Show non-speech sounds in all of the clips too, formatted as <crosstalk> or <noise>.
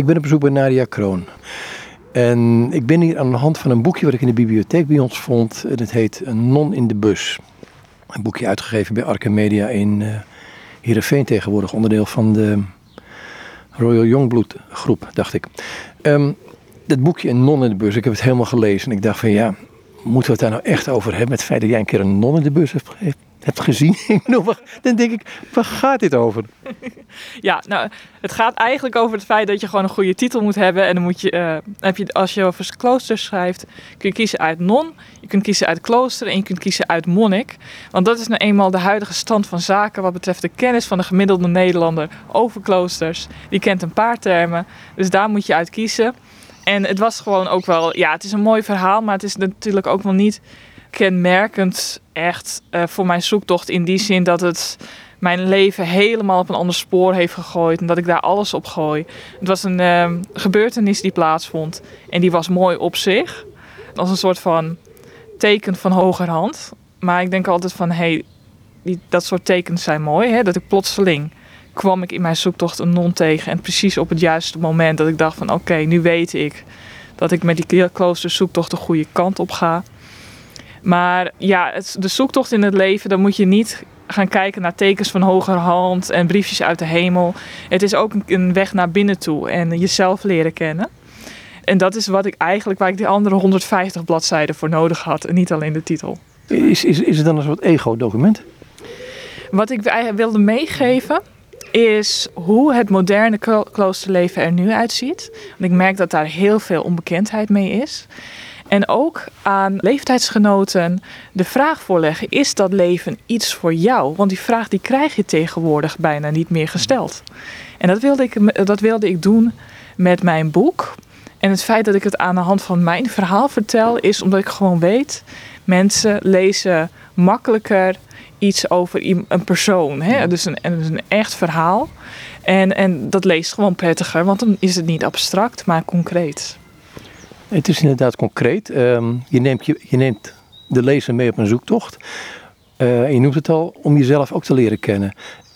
Ik ben op bezoek bij Nadia Kroon. En ik ben hier aan de hand van een boekje wat ik in de bibliotheek bij ons vond. En het heet Een non in de bus. Een boekje uitgegeven bij Arca in uh, tegenwoordig. Onderdeel van de Royal Youngblood groep, dacht ik. Um, dat boekje Een non in de bus, ik heb het helemaal gelezen. En ik dacht van ja, moeten we het daar nou echt over hebben? Met het feit dat jij een keer een non in de bus hebt, hebt gezien. <laughs> dan denk ik, waar gaat dit over? <laughs> Ja, nou, het gaat eigenlijk over het feit dat je gewoon een goede titel moet hebben. En dan moet je, uh, heb je als je over klooster schrijft, kun je kiezen uit non, je kunt kiezen uit klooster en je kunt kiezen uit monnik. Want dat is nou eenmaal de huidige stand van zaken wat betreft de kennis van de gemiddelde Nederlander over kloosters. Die kent een paar termen, dus daar moet je uit kiezen. En het was gewoon ook wel, ja, het is een mooi verhaal, maar het is natuurlijk ook wel niet kenmerkend echt uh, voor mijn zoektocht in die zin dat het mijn leven helemaal op een ander spoor heeft gegooid en dat ik daar alles op gooi. Het was een uh, gebeurtenis die plaatsvond en die was mooi op zich, als een soort van teken van hogerhand. Maar ik denk altijd van, hé, hey, dat soort tekens zijn mooi, hè? dat ik plotseling kwam ik in mijn zoektocht een non tegen en precies op het juiste moment dat ik dacht van, oké, nu weet ik dat ik met die kloosterzoektocht de goede kant op ga. Maar ja, het, de zoektocht in het leven, dan moet je niet gaan kijken naar tekens van hogerhand en briefjes uit de hemel. Het is ook een, weg naar binnen toe en jezelf leren kennen. En dat is wat ik eigenlijk, waar ik die andere 150 bladzijden voor nodig had en niet alleen de titel. Is, is, is het dan een soort ego-document? Wat ik wilde meegeven is hoe het moderne kloosterleven er nu uitziet. Want ik merk dat daar heel veel onbekendheid mee is. En ook aan leeftijdsgenoten de vraag voorleggen: is dat leven iets voor jou? Want die vraag die krijg je tegenwoordig bijna niet meer gesteld. En dat wilde ik, dat wilde ik doen met mijn boek. En het feit dat ik het aan de hand van mijn verhaal vertel, is omdat ik gewoon weet: mensen lezen makkelijker iets over een persoon. Hè? Dus, een, een echt verhaal. En, en dat leest gewoon prettiger, want dan is het niet abstract, maar concreet. Het is inderdaad concreet. Ehm, je, neemt je, je neemt de lezer mee op een zoektocht. Uh, je noemt het al, om jezelf ook te leren kennen.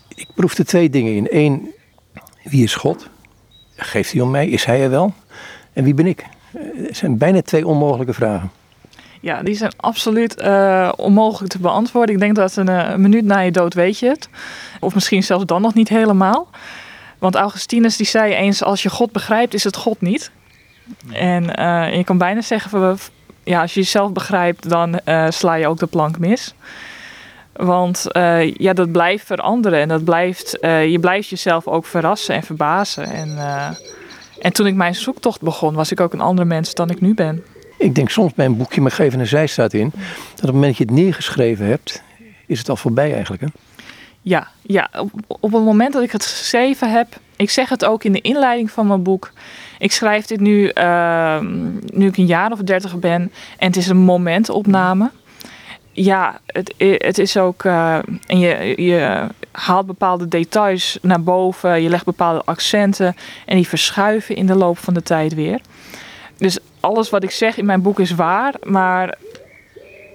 Ik proefde twee dingen in. Eén, wie is God? Geeft hij om mij? Is hij er wel? En wie ben ik? Het eh, zijn bijna twee onmogelijke vragen. Ja, die zijn absoluut uh, onmogelijk te beantwoorden. Ik denk dat een, een, minuut na je dood weet je het. Of misschien zelfs dan nog niet helemaal. Want Augustinus die zei eens, als je God begrijpt, is het God niet. En uh, je kan bijna zeggen, ja, als je jezelf begrijpt, dan uh, sla je ook de plank mis. Want uh, ja, dat blijft veranderen en dat blijft, je blijft jezelf ook verrassen en verbazen. En, en toen ik mijn zoektocht begon, was ik ook een andere mens dan ik nu ben. Ik denk soms bij een boekje, maar geef een zijstaat in, dat op het moment dat je het neergeschreven hebt, is het al voorbij eigenlijk. Hè? Ja, ja op, op het moment dat ik het geschreven heb, ik zeg het ook in de inleiding van mijn boek. Ik schrijf dit nu, uh, nu ik een jaar of dertig ben. En het is een momentopname. Ja, het, het is ook. Uh, en je, je haalt bepaalde details naar boven. Je legt bepaalde accenten. En die verschuiven in de loop van de tijd weer. Dus alles wat ik zeg in mijn boek is waar. Maar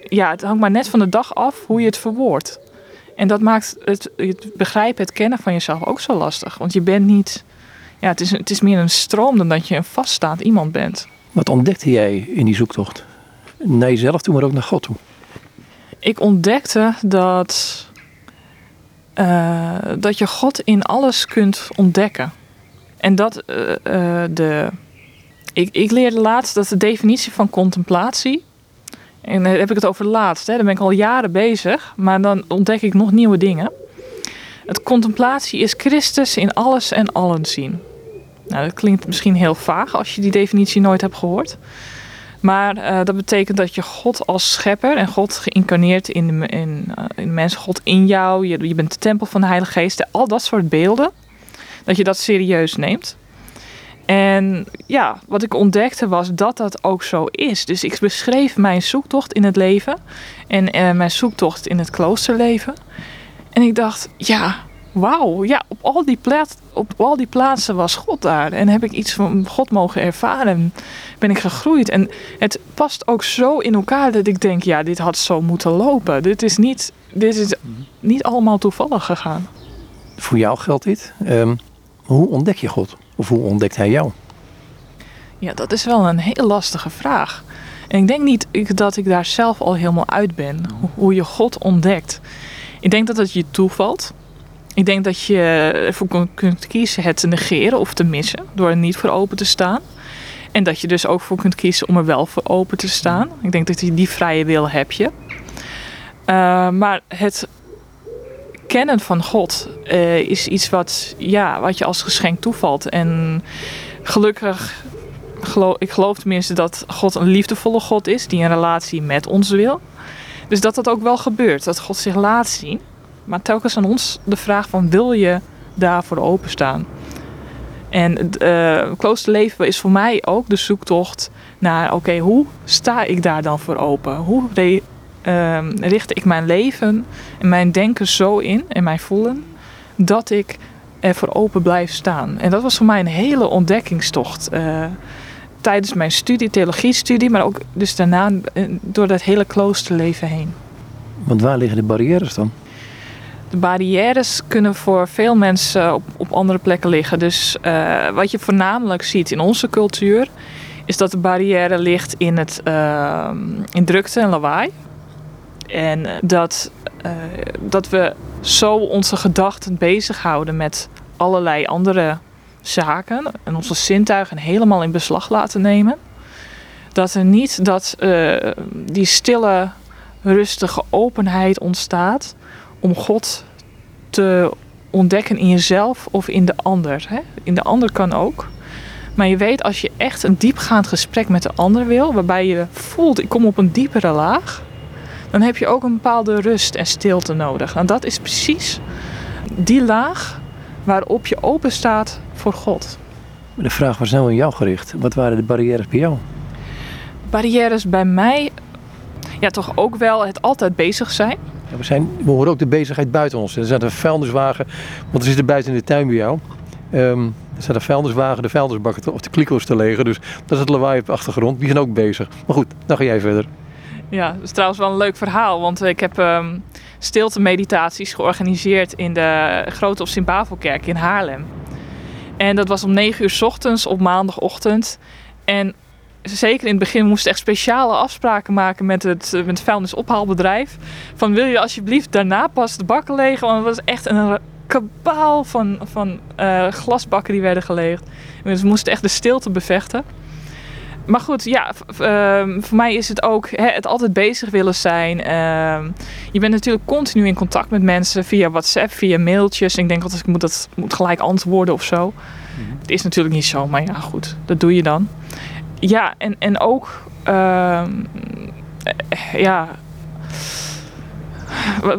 ja, het hangt maar net van de dag af hoe je het verwoordt. En dat maakt het begrijpen, het kennen van jezelf ook zo lastig. Want je bent niet ja, het, is, het is meer een stroom dan dat je een vaststaand iemand bent. Wat ontdekte jij in die zoektocht? Naar jezelf toe, maar ook naar God toe? Ik ontdekte dat, uh, dat je God in alles kunt ontdekken. En dat uh, uh, de. Ik, ik leerde laatst dat de definitie van contemplatie. En dan heb ik het over laatst, hè, daar ben ik al jaren bezig. Maar dan ontdek ik nog nieuwe dingen. Het contemplatie is Christus in alles en allen zien. Nou, dat klinkt misschien heel vaag als je die definitie nooit hebt gehoord. Maar uh, dat betekent dat je God als schepper en God geïncarneerd in de, in, uh, in de mens, God in jou, je, je bent de tempel van de Heilige Geest, al dat soort beelden, dat je dat serieus neemt. En ja, wat ik ontdekte was dat dat ook zo is. Dus ik beschreef mijn zoektocht in het leven en uh, mijn zoektocht in het kloosterleven. En ik dacht, ja, wauw, ja, op al, die op al die plaatsen was God daar. En heb ik iets van God mogen ervaren. Ben ik gegroeid. En het past ook zo in elkaar dat ik denk, ja, dit had zo moeten lopen. Dit is niet, dit is niet allemaal toevallig gegaan. Voor jou geldt dit. Um, hoe ontdek je God? Of hoe ontdekt hij jou? Ja, dat is wel een heel lastige vraag. En ik denk niet dat ik daar zelf al helemaal uit ben. Hoe je God ontdekt. Ik denk dat het je toevalt. Ik denk dat je ervoor kunt kiezen het te negeren of te missen. Door er niet voor open te staan. En dat je dus ook voor kunt kiezen om er wel voor open te staan. Ik denk dat je die vrije wil heb je. Uh, maar het kennen van God uh, is iets wat, ja, wat je als geschenk toevalt. En gelukkig, geloof, ik geloof tenminste dat God een liefdevolle God is die een relatie met ons wil. Dus dat dat ook wel gebeurt, dat God zich laat zien. Maar telkens aan ons de vraag van wil je daarvoor openstaan? En het uh, kloosterleven is voor mij ook de zoektocht naar, oké, hoe sta ik daar dan voor open? Hoe uh, richt ik mijn leven en mijn denken zo in en mijn voelen dat ik er voor open blijf staan? En dat was voor mij een hele ontdekkingstocht. Uh, tijdens mijn studie, theologiestudie, maar ook dus daarna eh, door dat hele kloosterleven heen. Want waar liggen de barrières dan? De barrières kunnen voor veel mensen op, op andere plekken liggen. Dus uh, wat je voornamelijk ziet in onze cultuur, is dat de barrière ligt in, het, uh, in drukte en lawaai. En dat, uh, dat we zo onze gedachten bezighouden met allerlei andere zaken en onze zintuigen helemaal in beslag laten nemen. Dat er niet dat die stille, rustige openheid ontstaat om God te ontdekken in jezelf of in de ander. Hè? In de ander kan ook. Maar je weet als je echt een diepgaand gesprek met de ander wil, waarbij je voelt, ik kom op een diepere laag, dan heb je ook een bepaalde rust en stilte nodig. En dat is precies die laag waarop je open staat voor God. De vraag was nou in jou gericht. Wat waren de barrières bij jou? Barrières bij mij, ja, toch ook wel het altijd bezig zijn. Ja, we, zijn, we horen ook de bezigheid buiten ons. Er staat een vuilniswagen, want er zit er buiten in de tuin bij jou. Um, er staat een vuilniswagen, de vuilnisbakken of de kliko's te legen. Dus dat is het lawaai op de achtergrond. Die zijn ook bezig. Maar goed, dan ga jij verder. Ja, dat is trouwens wel een leuk verhaal. Want ik heb um, stilte meditaties georganiseerd in de Grote of Sint-Bavelkerk in Haarlem. En dat was om 9 uur s ochtends op maandagochtend. En zeker in het begin moesten echt speciale afspraken maken met het, met het vuilnisophaalbedrijf. Van wil je alsjeblieft daarna pas de bakken legen? Want het was echt een kabaal van, van uh, glasbakken die werden geleegd. Dus we moesten echt de stilte bevechten. Maar goed, ja, uh, voor mij is het ook hè, het altijd bezig willen zijn. Uh, je bent natuurlijk continu in contact met mensen via WhatsApp, via mailtjes. Ik denk altijd, ik moet dat moet gelijk antwoorden of zo. Mm-hmm. Het is natuurlijk niet zo, maar ja, goed, dat doe je dan. Ja, en, en ook, ehm, ja,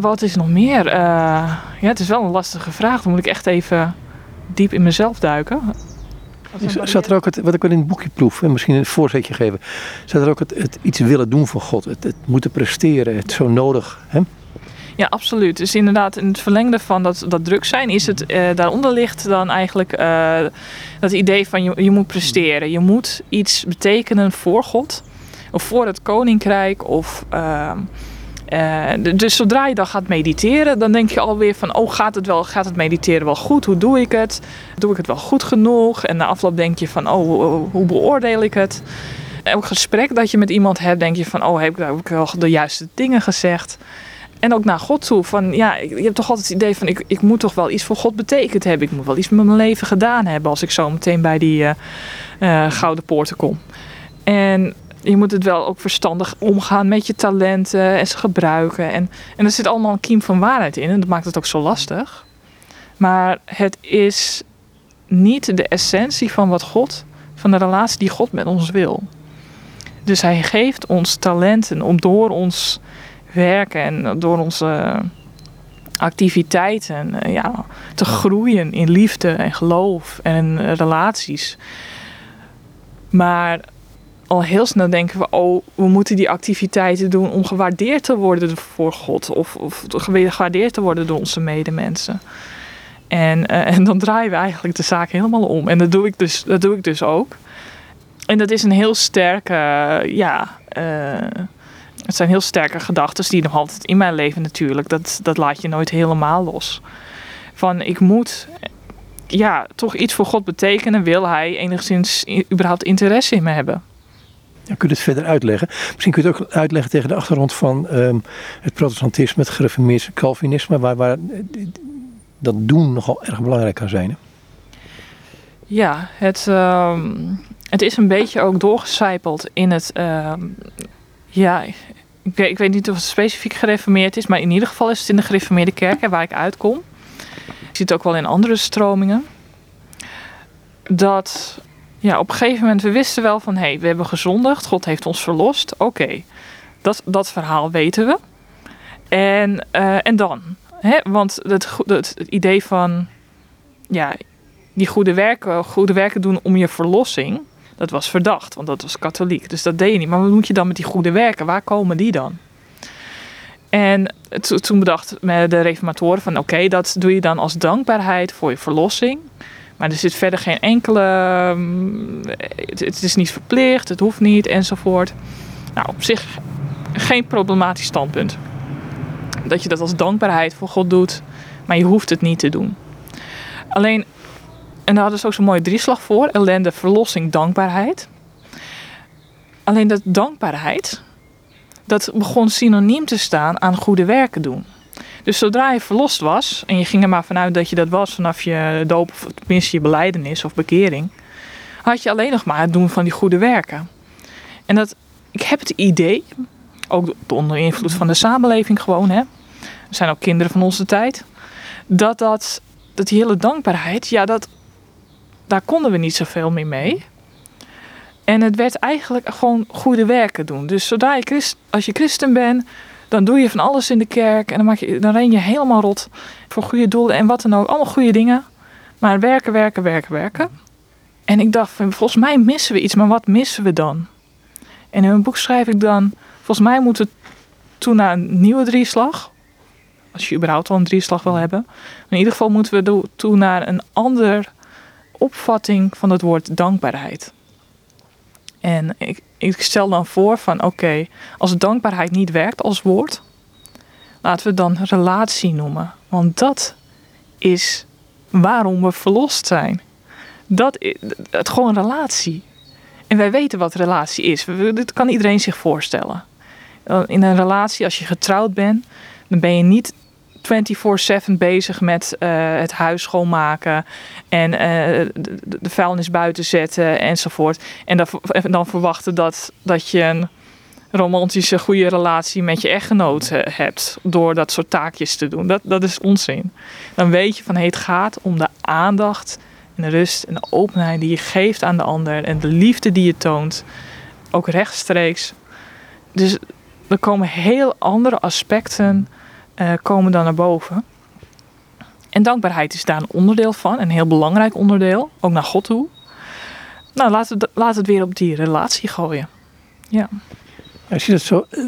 wat is nog meer? Uh, ja, het is wel een lastige vraag. Dan moet ik echt even diep in mezelf duiken. Zat er ook het, wat ik wel in het boekje proef, en misschien een voorzetje geven, zat er ook het, het iets willen doen voor God, het, het, moeten presteren, het zo nodig. Hè? Ja, absoluut. Dus inderdaad, in het verlengde van dat, dat druk zijn, is het, uh, daaronder ligt dan eigenlijk uh, dat idee van je, je moet presteren. Je moet iets betekenen voor God, of voor het koninkrijk, of. Uh, uh, dus zodra je dan gaat mediteren, dan denk je alweer van, oh gaat het, wel, gaat het mediteren wel goed? Hoe doe ik het? Doe ik het wel goed genoeg? En na afloop denk je van, oh, hoe beoordeel ik het? Elk gesprek dat je met iemand hebt, denk je van, oh heb ik, heb ik wel de juiste dingen gezegd? En ook naar God toe. Van, ja, je hebt toch altijd het idee van ik, ik moet toch wel iets voor God betekend hebben. Ik moet wel iets met mijn leven gedaan hebben als ik zo meteen bij die uh, uh, gouden poorten kom. En je moet het wel ook verstandig omgaan met je talenten en ze gebruiken. En, en er zit allemaal een kiem van waarheid in en dat maakt het ook zo lastig. Maar het is niet de essentie van wat God, van de relatie die God met ons wil. Dus hij geeft ons talenten om door ons werken en door onze activiteiten eh, ja, te groeien in liefde en geloof en relaties. Maar al heel snel denken we, oh, we moeten die activiteiten doen om gewaardeerd te worden voor God. Of, of gewaardeerd te worden door onze medemensen. En, uh, <laughs> en dan draaien we eigenlijk de zaak helemaal om. En dat doe ik dus, dat doe ik dus ook. En dat is een heel sterke, ja, het zijn heel sterke gedachten die nog altijd in mijn leven natuurlijk. Dat, dat laat je nooit helemaal los. Van ik moet ja, toch iets voor God betekenen, wil hij enigszins überhaupt interesse in me hebben. Ja, kun je het verder uitleggen? Misschien kun je het ook uitleggen tegen de achtergrond van ehm, het protestantisme, het gereformeerde Calvinisme, waar, waar dat doen nogal erg belangrijk kan zijn. Hè? Ja, het, ehm, het is een beetje ook doorgecijpeld in het. Ehm, ja, ik, ik, weet niet of het specifiek gereformeerd is, maar in ieder geval is het in de gereformeerde kerk waar ik uitkom. Ik zie het ook wel in andere stromingen. Dat ja, op een gegeven moment, we wisten wel van hé, hey, we hebben gezondigd, God heeft ons verlost. Oké, dat, dat verhaal weten we. En, uh, en dan? Hè? Want het, het, het idee van ja, die goede werken, goede werken doen om je verlossing, dat was verdacht, want dat was katholiek. Dus dat deed je niet. Maar wat moet je dan met die goede werken? Waar komen die dan? En toen bedacht de reformatoren van oké, dat doe je dan als dankbaarheid voor je verlossing. Maar er zit verder geen enkele. Mm, het, is niet verplicht, het hoeft niet enzovoort. Nou, op zich geen problematisch standpunt. Dat je dat als dankbaarheid voor God doet, maar je hoeft het niet te doen. Alleen, en daar hadden ze ook zo'n mooie drieslag voor: ellende, verlossing, dankbaarheid. Alleen dat dankbaarheid, dat begon synoniem te staan aan goede werken doen. Dus zodra je verlost was, en je ging er maar vanuit dat je dat was vanaf je doop, of tenminste je beleidenis of bekering, had je alleen nog maar het doen van die goede werken. En dat, ik heb het idee, ook onder invloed van de samenleving gewoon, hè, we zijn ook kinderen van onze tijd, dat, dat, dat die hele dankbaarheid, ja, dat, daar konden we niet zoveel meer mee. En het werd eigenlijk gewoon goede werken doen. Dus zodra je christ, als je christen bent, dan doe je van alles in de kerk en dan, maak je, dan ren je helemaal rot voor goede doelen en wat dan ook. Allemaal goede dingen. Maar werken, werken, werken, werken. En ik dacht, volgens mij missen we iets, maar wat missen we dan? En in mijn boek schrijf ik dan, volgens mij moeten we toen naar een nieuwe drieslag. Als je überhaupt al een drieslag wil hebben. In ieder geval moeten we toe naar een andere opvatting van het woord dankbaarheid. En ik, ik stel dan voor van oké, als dankbaarheid niet werkt als woord, laten we dan relatie noemen. Want dat is waarom we verlost zijn. Dat is het gewoon relatie. En wij weten wat relatie is. Dit kan iedereen zich voorstellen. In een relatie, als je getrouwd bent, dan ben je niet 24-7 bezig met uh, het huis schoonmaken en uh, de, vuilnis buiten zetten enzovoort. En dan, dan verwachten dat, dat je een romantische, goede relatie met je echtgenoot hebt door dat soort taakjes te doen. Dat, dat is onzin. Dan weet je van hey, het gaat om de aandacht en de rust en de openheid die je geeft aan de ander en de liefde die je toont, ook rechtstreeks. Dus er komen heel andere aspecten uh, komen dan naar boven. En dankbaarheid is daar een onderdeel van, een heel belangrijk onderdeel, ook naar God toe. Nou, laten we, laten het weer op die relatie gooien. Ja. Als je dat zo, eh,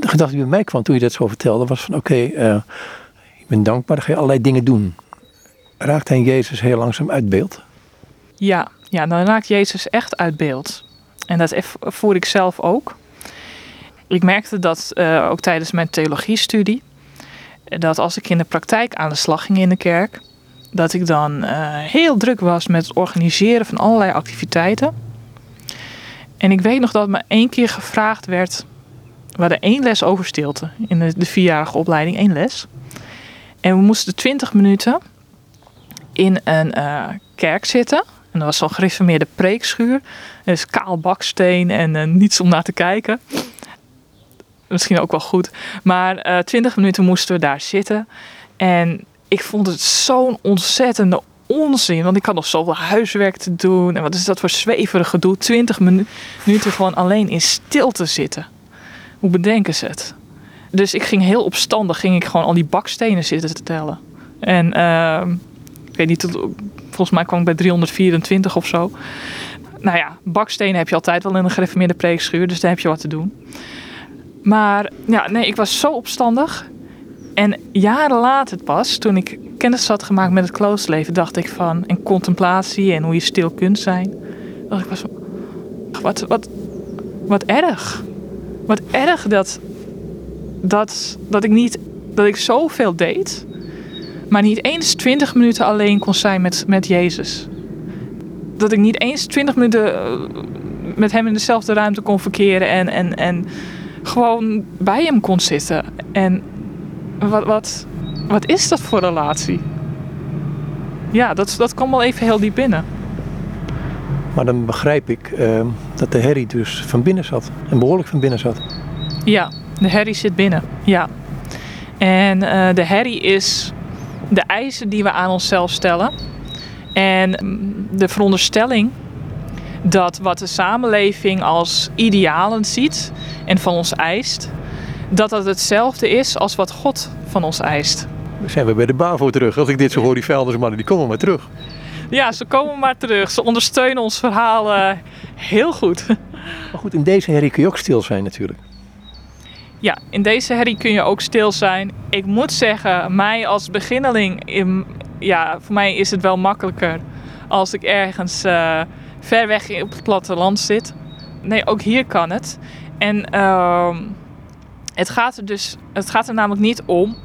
de gedachte die bij mij kwam toen je dat zo vertelde, was van oké, okay, uh, eh, ik ben dankbaar, dan ga je allerlei dingen doen. Raakt hij Jezus heel langzaam uit beeld? Ja, ja, dan raakt Jezus echt uit beeld. En dat voer ik zelf ook. Ik merkte dat uh, ook tijdens mijn theologiestudie dat als ik in de praktijk aan de slag ging in de kerk, dat ik dan uh, heel druk was met het organiseren van allerlei activiteiten. En ik weet nog dat me één keer gevraagd werd. We hadden één les over stilte in de, vierjarige opleiding, één les. En we moesten twintig minuten in een uh, kerk zitten. En dat was zo'n gereformeerde preekschuur. Dus kaal baksteen en uh, niets om naar te kijken misschien ook wel goed. Maar uh, twintig minuten moesten we daar zitten. En ik vond het zo'n ontzettende onzin. Want ik had nog zoveel huiswerk te doen. En wat is dat voor zweverig gedoe? Twintig minuten gewoon alleen in stilte zitten. Hoe bedenken ze het? Dus ik ging heel opstandig. Ging ik gewoon al die bakstenen zitten te tellen. En uh, ik weet niet, volgens mij kwam ik bij 324 of zo. Nou ja, bakstenen heb je altijd wel in een gereformeerde preekschuur. Dus daar heb je wat te doen. Maar ja, nee, ik was zo opstandig. En jaren later pas, toen ik kennis had gemaakt met het kloosterleven, dacht ik van, en contemplatie en hoe je stil kunt zijn. Ik was wat, wat, wat erg. Wat erg dat, dat, dat ik niet, dat ik zoveel deed, maar niet eens 20 minuten alleen kon zijn met, met Jezus. Dat ik niet eens 20 minuten eh, met hem in dezelfde ruimte kon verkeren en, en, en gewoon bij hem kon zitten. En wat, wat, wat is dat voor relatie? Ja, dat, dat kwam wel even heel diep binnen. Maar dan begrijp ik uh, dat de herrie dus van binnen zat. En behoorlijk van binnen zat. Ja, de herrie zit binnen. Ja. En uh, de herrie is de eisen die we aan onszelf stellen. En mm, de veronderstelling dat wat de samenleving als idealen ziet en van ons eist, dat dat hetzelfde is als wat God van ons eist. Dan zijn we bij de BAVO terug. Als ik dit zo hoor, die vuilnismannen, die komen maar terug. Ja, ze komen maar terug. Ze ondersteunen ons verhaal uh, heel goed. Maar goed, in deze herrie kun je ook stil zijn natuurlijk. Ja, in deze herrie kun je ook stil zijn. Ik moet zeggen, mij als beginneling, in, ja, voor mij is het wel makkelijker als ik ergens uh, ver weg op het platteland zit. Nee, ook hier kan het. En uh, het gaat er dus, het gaat er namelijk niet om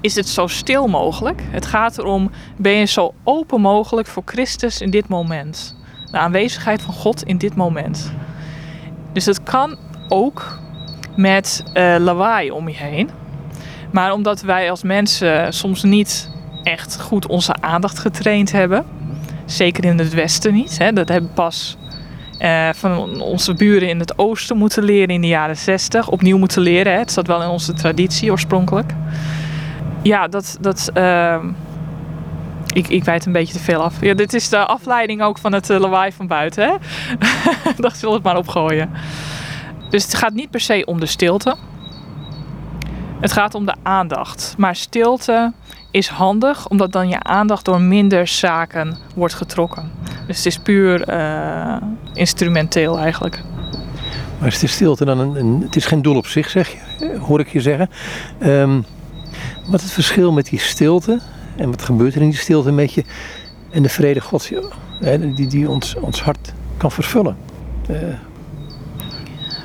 is het zo stil mogelijk. Het gaat erom, ben je zo open mogelijk voor Christus in dit moment? De aanwezigheid van God in dit moment. Dus het kan ook met uh, lawaai om je heen. Maar omdat wij als mensen soms niet echt goed onze aandacht getraind hebben, zeker in het Westen niet, hè, dat hebben pas uh, van onze buren in het Oosten moeten leren in de jaren 60, opnieuw moeten leren. Hè. Het zat wel in onze traditie oorspronkelijk ja, dat. dat uh, ik, ik wijd een beetje te veel af. Ja, dit is de afleiding ook van het uh, lawaai van buiten. Hè? <laughs> dacht, wil het maar opgooien. Dus het gaat niet per se om de stilte. Het gaat om de aandacht. Maar stilte is handig, omdat dan je aandacht door minder zaken wordt getrokken. Dus het is puur uh, instrumenteel eigenlijk. Maar is de stilte dan een, een, Het is geen doel op zich, zeg je, hoor ik je zeggen. Um, wat het verschil met die stilte en wat gebeurt er in die stilte met je en de vrede Gods die, die ons, ons hart kan vervullen. Uh.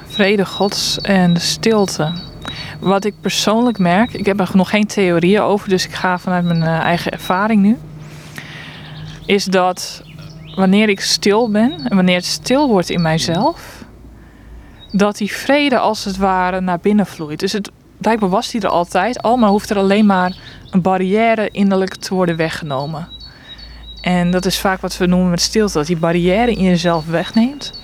Vrede Gods en de stilte. Wat ik persoonlijk merk, ik heb er nog geen theorieën over, dus ik ga vanuit mijn uh, eigen ervaring nu. Is dat wanneer ik stil ben en wanneer het stil wordt in mijzelf, dat die vrede als het ware naar binnen vloeit. Dus het, blijkbaar was die er altijd al, maar hoeft er alleen maar een barrière innerlijk te worden weggenomen. En dat is vaak wat we noemen met stilte, dat die barrière in jezelf wegneemt.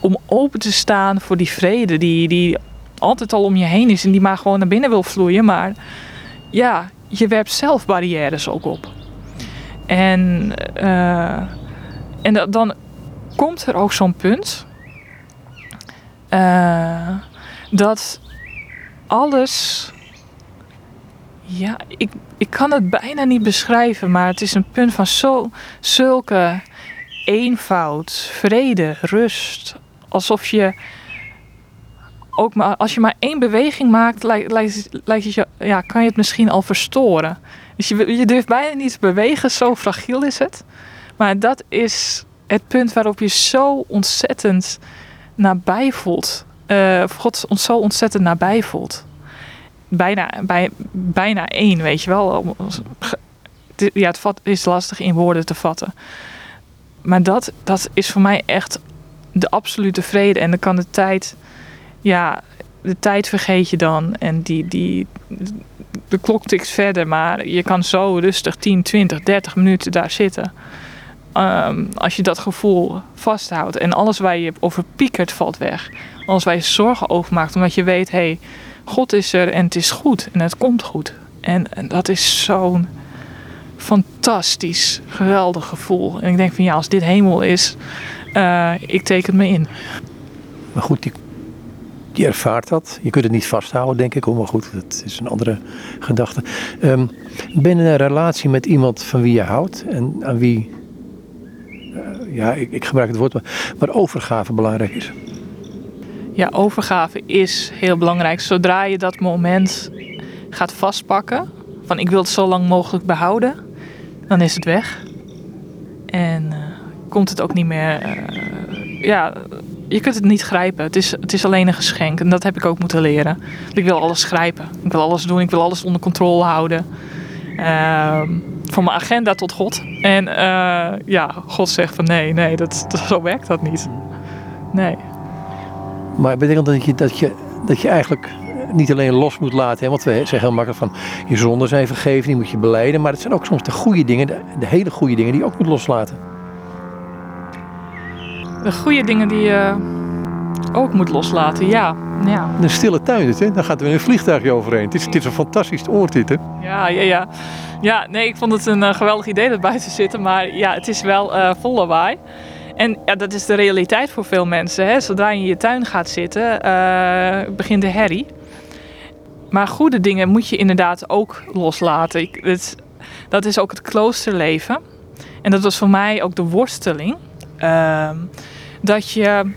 Om open te staan voor die vrede die, die altijd al om je heen is en die maar gewoon naar binnen wil vloeien. Maar ja, je werpt zelf barrières ook op. En, uh, en dan komt er ook zo'n punt uh, dat alles. Ja, ik, ik kan het bijna niet beschrijven, maar het is een punt van zo, zulke eenvoud, vrede, rust. Alsof je ook maar als je maar één beweging maakt, lijkt, lijkt, je, ja, kan je het misschien al verstoren. Dus je, je durft bijna niet te bewegen, zo fragiel is het. Maar dat is het punt waarop je zo ontzettend nabij voelt uh, God ons zo ontzettend nabij voelt. Bijna, bij, bijna één, weet je wel. Ja, het vat, is lastig in woorden te vatten. Maar dat, dat is voor mij echt de absolute vrede. En dan kan de tijd, ja, de tijd vergeet je dan. En die, die, de klok tikt verder, maar je kan zo rustig 10, 20, 30 minuten daar zitten. Um, als je dat gevoel vasthoudt en alles waar je over piekert valt weg. Alles waar je zorgen over maakt, omdat je weet, hé, hey, God is er en het is goed en het komt goed. En, en dat is zo'n fantastisch, geweldig gevoel. En ik denk van ja, als dit hemel is, uh, ik teken me in. Maar goed, die, die ervaart dat. Je kunt het niet vasthouden, denk ik. Maar goed, dat is een andere gedachte. Um, je een relatie met iemand van wie je houdt en aan wie ja, ik, ik, gebruik het woord, maar waar overgave belangrijk is. Ja, overgave is heel belangrijk. Zodra je dat moment gaat vastpakken, van ik wil het zo lang mogelijk behouden, dan is het weg. En uh, komt het ook niet meer. Uh, ja, je kunt het niet grijpen. Het is, het is alleen een geschenk. En dat heb ik ook moeten leren. Ik wil alles grijpen. Ik wil alles doen. Ik wil alles onder controle houden. Ehm, van mijn agenda tot God. En eh, ja, God zegt van nee, nee, dat, dat, zo werkt dat niet. Nee. Maar betekent dat je, dat je, dat je eigenlijk niet alleen los moet laten. Hè? Want we zeggen heel makkelijk van je zonden zijn vergeven, die moet je beleiden. Maar het zijn ook soms de goede dingen, de, de hele goede dingen die je ook moet loslaten. De goede dingen die je ook moet loslaten, ja. ja. Een stille tuin, dit, hè? daar gaat er weer een vliegtuigje overheen. Het is, het is een fantastisch oord dit, hè? Ja, ja, ja. Ja, nee, ik vond het een uh, geweldig idee dat buiten zitten. Maar ja, het is wel uh, vol lawaai. En ja, dat is de realiteit voor veel mensen. Hè? Zodra je in je tuin gaat zitten, uh, begint de herrie. Maar goede dingen moet je inderdaad ook loslaten. Ik, het, dat is ook het kloosterleven. En dat was voor mij ook de worsteling. Uh, dat je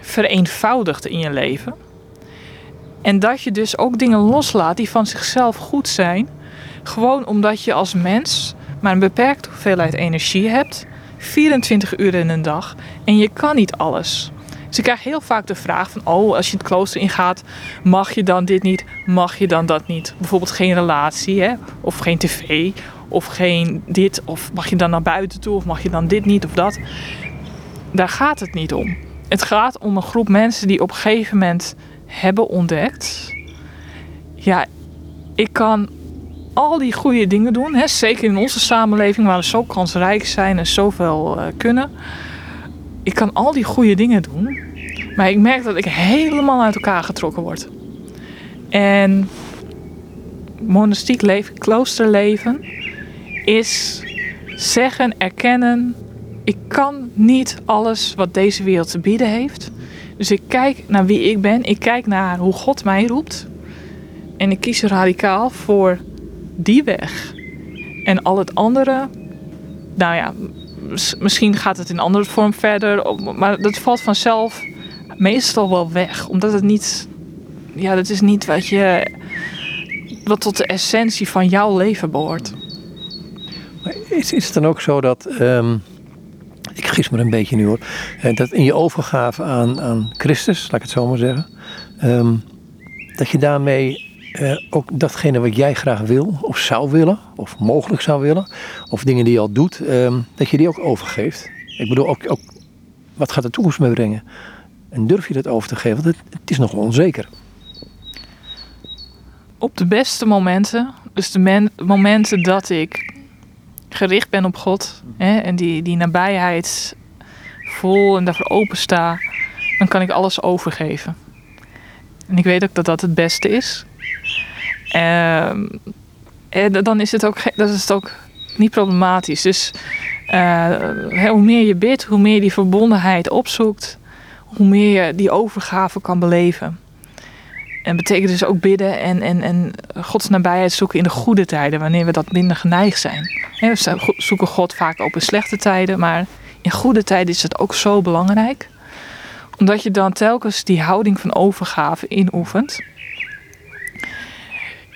vereenvoudigt in je leven. En dat je dus ook dingen loslaat die van zichzelf goed zijn. Gewoon omdat je als mens maar een beperkte hoeveelheid energie hebt. 24 uur in een dag. En je kan niet alles. Dus ik krijg heel vaak de vraag van... oh, als je het klooster ingaat, mag je dan dit niet? Mag je dan dat niet? Bijvoorbeeld geen relatie, hè? of geen tv, of geen dit... of mag je dan naar buiten toe, of mag je dan dit niet of dat? Daar gaat het niet om. Het gaat om een groep mensen die op een gegeven moment hebben ontdekt... ja, ik kan al die goede dingen doen. Hè? Zeker in onze samenleving waar we zo kansrijk zijn en zoveel uh, kunnen ik kan al die goede dingen doen, maar ik merk dat ik helemaal uit elkaar getrokken word. En monastiek leven, kloosterleven, is zeggen, erkennen, ik kan niet alles wat deze wereld te bieden heeft. Dus ik kijk naar wie ik ben, ik kijk naar hoe God mij roept. En ik kies radicaal voor die weg. En al het andere, nou ja, misschien gaat het in andere vorm verder. Maar dat valt vanzelf meestal wel weg. Omdat het niet. Ja, dat is niet wat je. wat tot de essentie van jouw leven behoort. Is, is het dan ook zo dat. Um, ik gis me een beetje nu hoor. Eh, dat in je overgave aan, aan Christus, laat ik het zo maar zeggen. Um, dat je daarmee uh, ook datgene wat jij graag wil, of zou willen, of mogelijk zou willen, of dingen die je al doet, um, dat je die ook overgeeft. Ik bedoel, ook, ook wat gaat de toekomst mee brengen? En durf je dat over te geven? Want het, het is nog onzeker. Op de beste momenten, dus de men, momenten dat ik gericht ben op God hè, en die, die nabijheid voel en daarvoor open sta, dan kan ik alles overgeven. En ik weet ook dat dat het beste is. Uh, dan is het ook, dat is het ook niet problematisch. Dus uh, hoe meer je bidt, hoe meer je die verbondenheid opzoekt, hoe meer je die overgave kan beleven. En betekent dus ook bidden en, en, en Gods nabijheid zoeken in de goede tijden, wanneer we dat minder geneigd zijn. we zoeken God vaak ook in slechte tijden, maar in goede tijden is het ook zo belangrijk. Omdat je dan telkens die houding van overgave inoefent.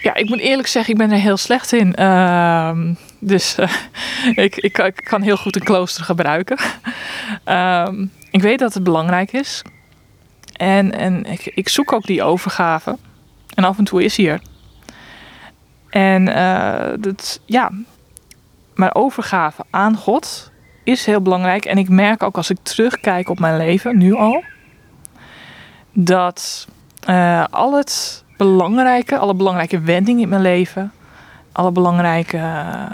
Ja, ik moet eerlijk zeggen, ik ben er heel slecht in. Uh, dus <laughs> uh, ik, ik, kan heel goed een klooster gebruiken. uh, ik weet dat het belangrijk is. En, en ik, ik zoek ook die overgave. En af en toe is hier. En uh, dat, ja, maar overgave aan God is heel belangrijk. En ik merk ook als ik terugkijk op mijn leven, nu al, dat uh, al het belangrijke, alle belangrijke wendingen in mijn leven, alle belangrijke uh,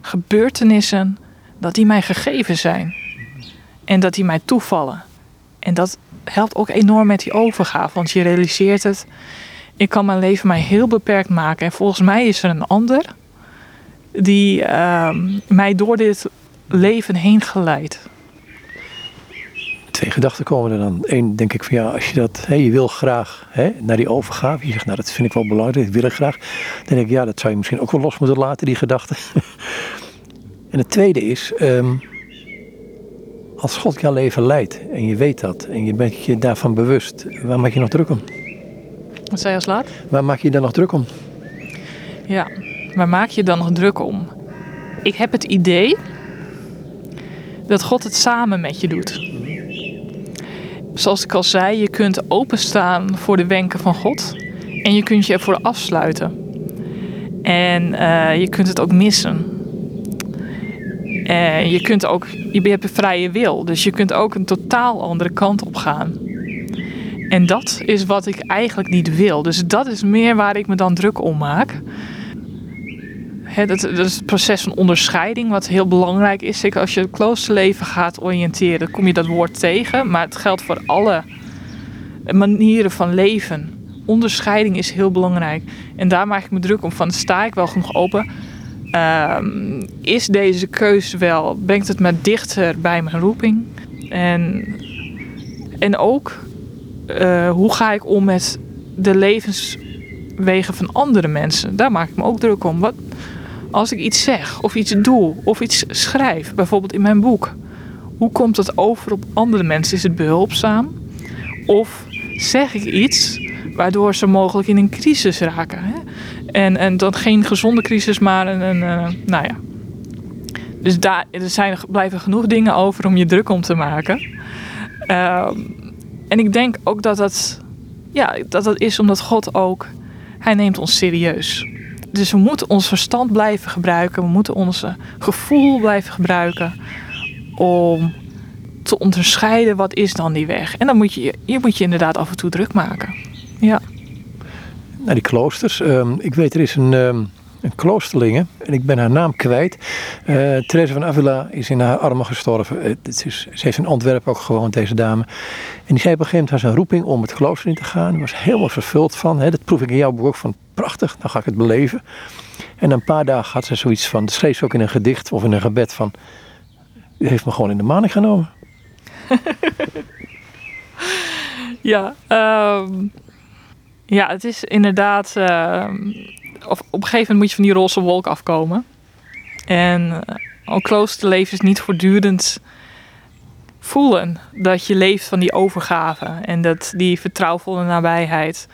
gebeurtenissen, dat die mij gegeven zijn. En dat die mij toevallen. En dat helpt ook enorm met die overgave, want je realiseert het. Ik kan mijn leven mij heel beperkt maken. En volgens mij is er een ander die uh, mij door dit leven heen geleidt twee gedachten komen er dan. Eén, denk ik van ja, als je dat, je wil graag naar die overgave. Je zegt, nou dat vind ik wel belangrijk, dat wil ik graag. Dan denk ik, ja, dat zou je misschien ook wel los moeten laten, die gedachten. <laughs> en het tweede is, um, als God jouw leven leidt en je weet dat en je bent je daarvan bewust, waar maak je nog druk om? Wat zei je als laat? Waar maak je dan nog druk om? Ja, waar maak je dan nog druk om? Ik heb het idee dat God het samen met je doet zoals ik al zei, je kunt openstaan voor de wenken van God en je kunt je ervoor afsluiten. En eh, je kunt het ook missen. En je kunt ook, je hebt een vrije wil, dus je kunt ook een totaal andere kant op gaan. En dat is wat ik eigenlijk niet wil. Dus dat is meer waar ik me dan druk om maak. dat, dat, is het proces van onderscheiding, wat heel belangrijk is. Zeker als je het kloosterleven gaat oriënteren, kom je dat woord tegen. Maar het geldt voor alle manieren van leven. Onderscheiding is heel belangrijk. En daar maak ik me druk om. Van sta ik wel genoeg open? Ehm, is deze keus wel, brengt het me dichter bij mijn roeping? En, en ook, uh, hoe ga ik om met de levenswegen van andere mensen? Daar maak ik me ook druk om. Wat, als ik iets zeg, of iets doe, of iets schrijf, bijvoorbeeld in mijn boek, hoe komt dat over op andere mensen? Is het behulpzaam? Of zeg ik iets waardoor ze mogelijk in een crisis raken? Hè? En, en dan geen gezonde crisis, maar een, een, een nou ja. Dus daar er zijn, blijven genoeg dingen over om je druk om te maken. Ehm, en ik denk ook dat dat, ja, dat dat is omdat God ook, Hij neemt ons serieus. Dus we moeten ons verstand blijven gebruiken. We moeten ons gevoel blijven gebruiken. Om te onderscheiden wat is dan die weg. En dan moet je je, moet je inderdaad af en toe druk maken. Ja naar die kloosters. Ehm, ik weet, er is een, um, een kloosterlinge en ik ben haar naam kwijt. Uh, Therese van Avila is in haar armen gestorven. Uh, het is, ze heeft in Antwerpen ook gewoond, deze dame. En die zei op een gegeven moment haar zijn roeping om het klooster in te gaan. Daar was helemaal vervuld van. Hè. Dat proef ik in jouw boek ook van prachtig, dan ga ik het beleven. En een paar dagen had ze zoiets van, dat schreef ze ook in een gedicht of in een gebed van... U heeft me gewoon in de maning genomen. <laughs> ja, um, ja, het is inderdaad. Uh, op een gegeven moment moet je van die roze wolk afkomen. En al kloosterleven is niet voortdurend voelen dat je leeft van die overgave en dat die vertrouwvolle nabijheid.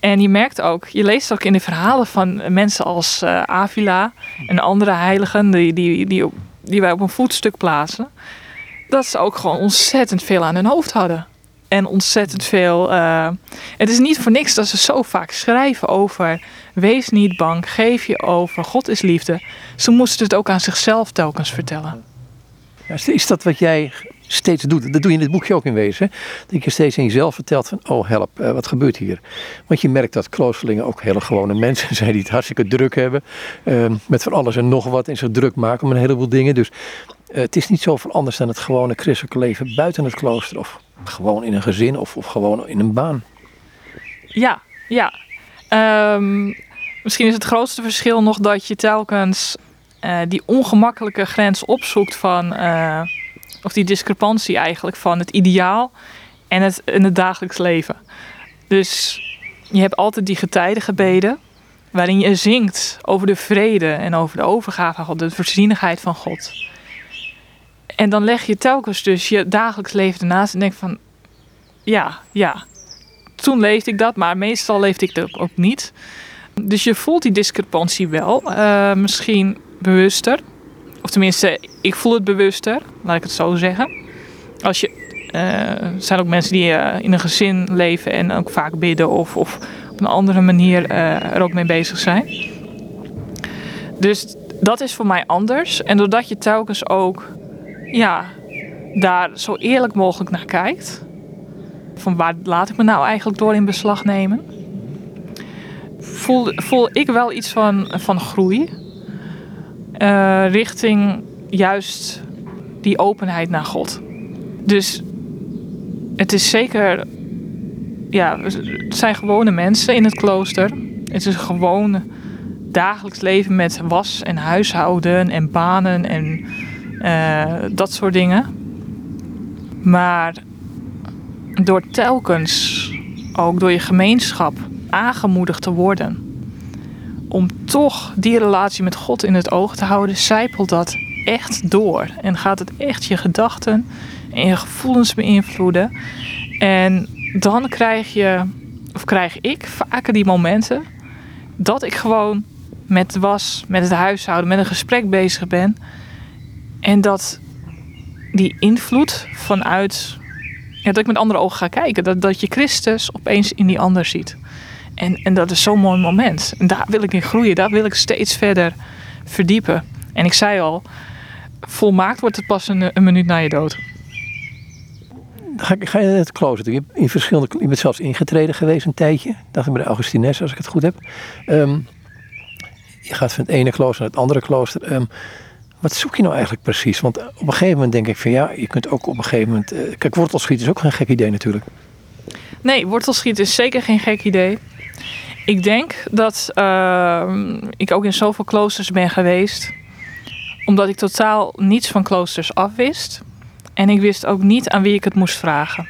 En je merkt ook, je leest ook in de verhalen van mensen als uh, Avila en andere heiligen die, die, die, die wij op een voetstuk plaatsen, dat ze ook gewoon ontzettend veel aan hun hoofd hadden en ontzettend veel. Uh, het is niet voor niks dat ze zo vaak schrijven over. Wees niet bang, geef je over, God is liefde. Ze moesten het ook aan zichzelf telkens vertellen. Is dat wat jij steeds doet? Dat doe je in dit boekje ook in wezen. Dat je steeds in jezelf vertelt van, oh help, uh, wat gebeurt hier? Want je merkt dat kloosterlingen ook hele gewone <laughs> mensen zijn die het hartstikke druk hebben. Uh, met van alles en nog wat in zich druk maken om een heleboel dingen. Dus uh, het is niet zoveel anders dan het gewone christelijke leven buiten het klooster. Of gewoon in een gezin of, of gewoon in een baan. Ja, ja. Um, misschien is het grootste verschil nog dat je telkens uh, die ongemakkelijke grens opzoekt van, uh, of die discrepantie eigenlijk van het ideaal en het, in het dagelijks leven. Dus je hebt altijd die getijdengebeden waarin je zingt over de vrede en over de overgave van God, de voorzienigheid van God. En dan leg je telkens dus je dagelijks leven ernaast en denk van, ja, ja, toen leefde ik dat, maar meestal leefde ik dat ook niet. Dus je voelt die discrepantie wel, uh, misschien bewuster. Of tenminste, ik voel het bewuster, laat ik het zo zeggen. Als je, er zijn ook mensen die uh, in een gezin leven en ook vaak bidden of, of op een andere manier er ook mee bezig zijn. Dus dat is voor mij anders. En doordat je telkens ook ja, daar zo eerlijk mogelijk naar kijkt. Van waar laat ik me nou eigenlijk door in beslag nemen? Voel, voel ik wel iets van, van groei. Uh, richting juist die openheid naar God. Dus het is zeker. Ja, het zijn gewone mensen in het klooster. Het is een gewoon dagelijks leven met was en huishouden en banen en uh, dat soort dingen. Maar door telkens ook door je gemeenschap aangemoedigd te worden om toch die relatie met God in het oog te houden, zijpelt dat echt door en gaat het echt je gedachten en je gevoelens beïnvloeden. En dan krijg je, of krijg ik vaker die momenten dat ik gewoon met was, met het huishouden, met een gesprek bezig ben en dat die invloed vanuit. Dat ik met andere ogen ga kijken. Dat, dat je Christus opeens in die ander ziet. En, en dat is zo'n mooi moment. En daar wil ik in groeien. Daar wil ik steeds verder verdiepen. En ik zei al, volmaakt wordt het pas een, een minuut na je dood. Ga, ga je het klooster? Je, in verschillende, je bent zelfs ingetreden geweest een tijdje. Dacht ik bij de Augustines, als ik het goed heb. Ehm, je gaat van het ene klooster naar het andere klooster. Ehm, wat zoek je nou eigenlijk precies? Want op een gegeven moment denk ik van ja, je kunt ook op een gegeven moment... Uh, kijk, wortelschieten is ook geen gek idee natuurlijk. Nee, wortelschieten is zeker geen gek idee. Ik denk dat uh, ik ook in zoveel kloosters ben geweest, omdat ik totaal niets van kloosters afwist. En ik wist ook niet aan wie ik het moest vragen.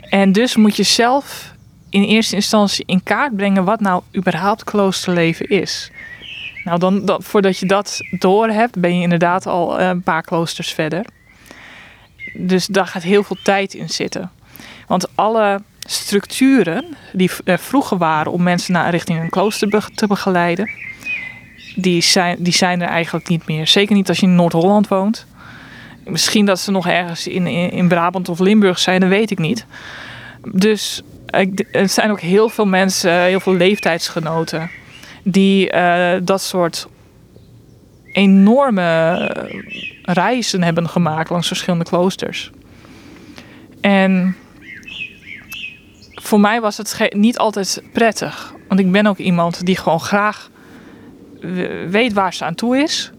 En dus moet je zelf in eerste instantie in kaart brengen wat nou überhaupt kloosterleven is. Nou, dan, dan, voordat je dat door hebt, ben je inderdaad al eh, een paar kloosters verder. Dus daar gaat heel veel tijd in zitten. Want alle structuren die er vroeger waren om mensen naar richting een klooster te begeleiden, die zijn, die zijn er eigenlijk niet meer. Zeker niet als je in Noord-Holland woont. Misschien dat ze nog ergens in, in, in, Brabant of Limburg zijn, dat weet ik niet. Dus er zijn ook heel veel mensen, heel veel leeftijdsgenoten, die uh, dat soort enorme reizen hebben gemaakt langs verschillende kloosters. En voor mij was het niet altijd prettig. Want ik ben ook iemand die gewoon graag weet waar ze aan toe is.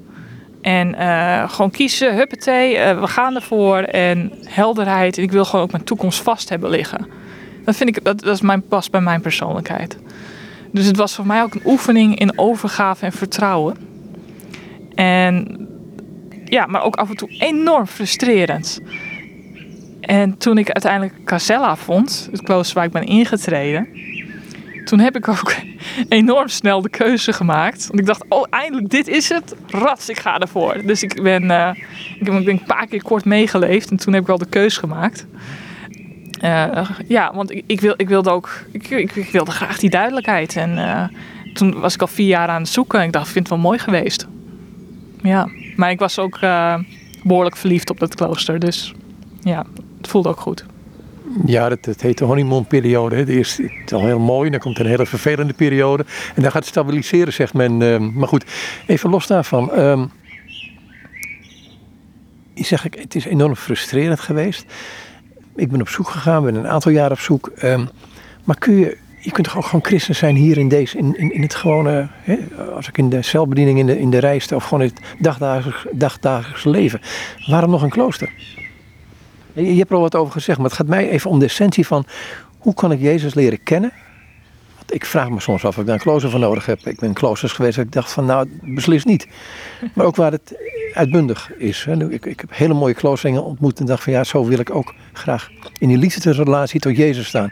En uh, gewoon kiezen, huppatee, uh, we gaan ervoor. En helderheid. En ik wil gewoon ook mijn toekomst vast hebben liggen. Dat vind ik, dat, dat is mijn, past bij mijn persoonlijkheid. Dus het was voor mij ook een oefening in overgave en vertrouwen. En ja, maar ook af en toe enorm frustrerend. En toen ik uiteindelijk Casella vond, het klooster waar ik ben ingetreden, toen heb ik ook <laughs> enorm snel de keuze gemaakt. Want ik dacht, oh eindelijk, dit is het. Rats, ik ga ervoor. Dus ik ben, uh, ik heb denk een paar keer kort meegeleefd en toen heb ik al de keuze gemaakt. Uh, ja, want ik, ik, wil, ik wilde ook, ik, ik, ik wilde graag die duidelijkheid. En uh, toen was ik al vier jaar aan het zoeken en ik dacht, ik vind het wel mooi geweest. Ja, maar ik was ook behoorlijk verliefd op dat klooster, dus ja, het voelde ook goed. Ja, dat, dat heet de honeymoon-periode. De eerste het is al heel mooi, dan komt een hele vervelende periode. En dan gaat het stabiliseren, zegt men. Uh, maar goed, even los daarvan. Uh, je zegt, het is enorm frustrerend geweest. Ik ben op zoek gegaan, ben een aantal jaar op zoek. Uh, maar kun je, je kunt toch ook gewoon christen zijn hier in, deze, in, in, in het gewone, hè, als ik in de celbediening in de, in de rij of gewoon in het dagdagelijks, dagdagelijks leven. Waarom nog een klooster? Je hebt er al wat over gezegd, maar het gaat mij even om de essentie van hoe kan ik Jezus leren kennen? Ik vraag me soms af of ik daar een klooster voor nodig heb. Ik ben in kloosters geweest en ik dacht van nou, beslist niet. <laughs> Maar ook waar het uitbundig is. Ik, ik heb hele mooie kloosterlingen ontmoet en dacht van ja, zo wil ik ook graag in die liefdesrelatie tot Jezus staan.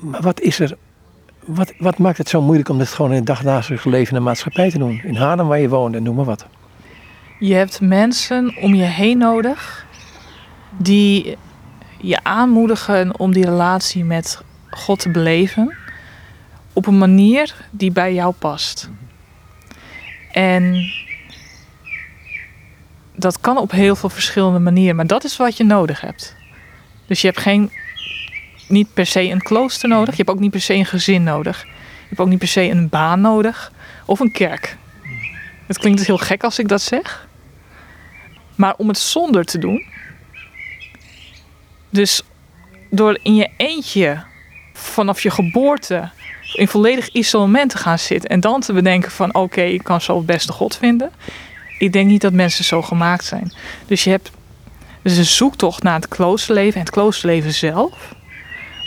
Maar wat is er wat, wat, maakt het zo moeilijk om dit gewoon in het dagdagelijks leven in de maatschappij te doen? In Haarlem waar je woont en noem maar wat. Je hebt mensen om je heen nodig die je aanmoedigen om die relatie met God te beleven op een manier die bij jou past. En dat kan op heel veel verschillende manieren, maar dat is wat je nodig hebt. Dus je hebt geen, niet per se een klooster nodig, je hebt ook niet per se een gezin nodig. Je hebt ook niet per se een baan nodig of een kerk. Het klinkt dus heel gek als ik dat zeg. Maar om het zonder te doen. Dus door in je eentje vanaf je geboorte in volledig isolement te gaan zitten en dan te bedenken van oké, ik kan zo het beste God vinden. Ik denk niet dat mensen zo gemaakt zijn. Dus je hebt dus een zoektocht naar het kloosterleven en het kloosterleven zelf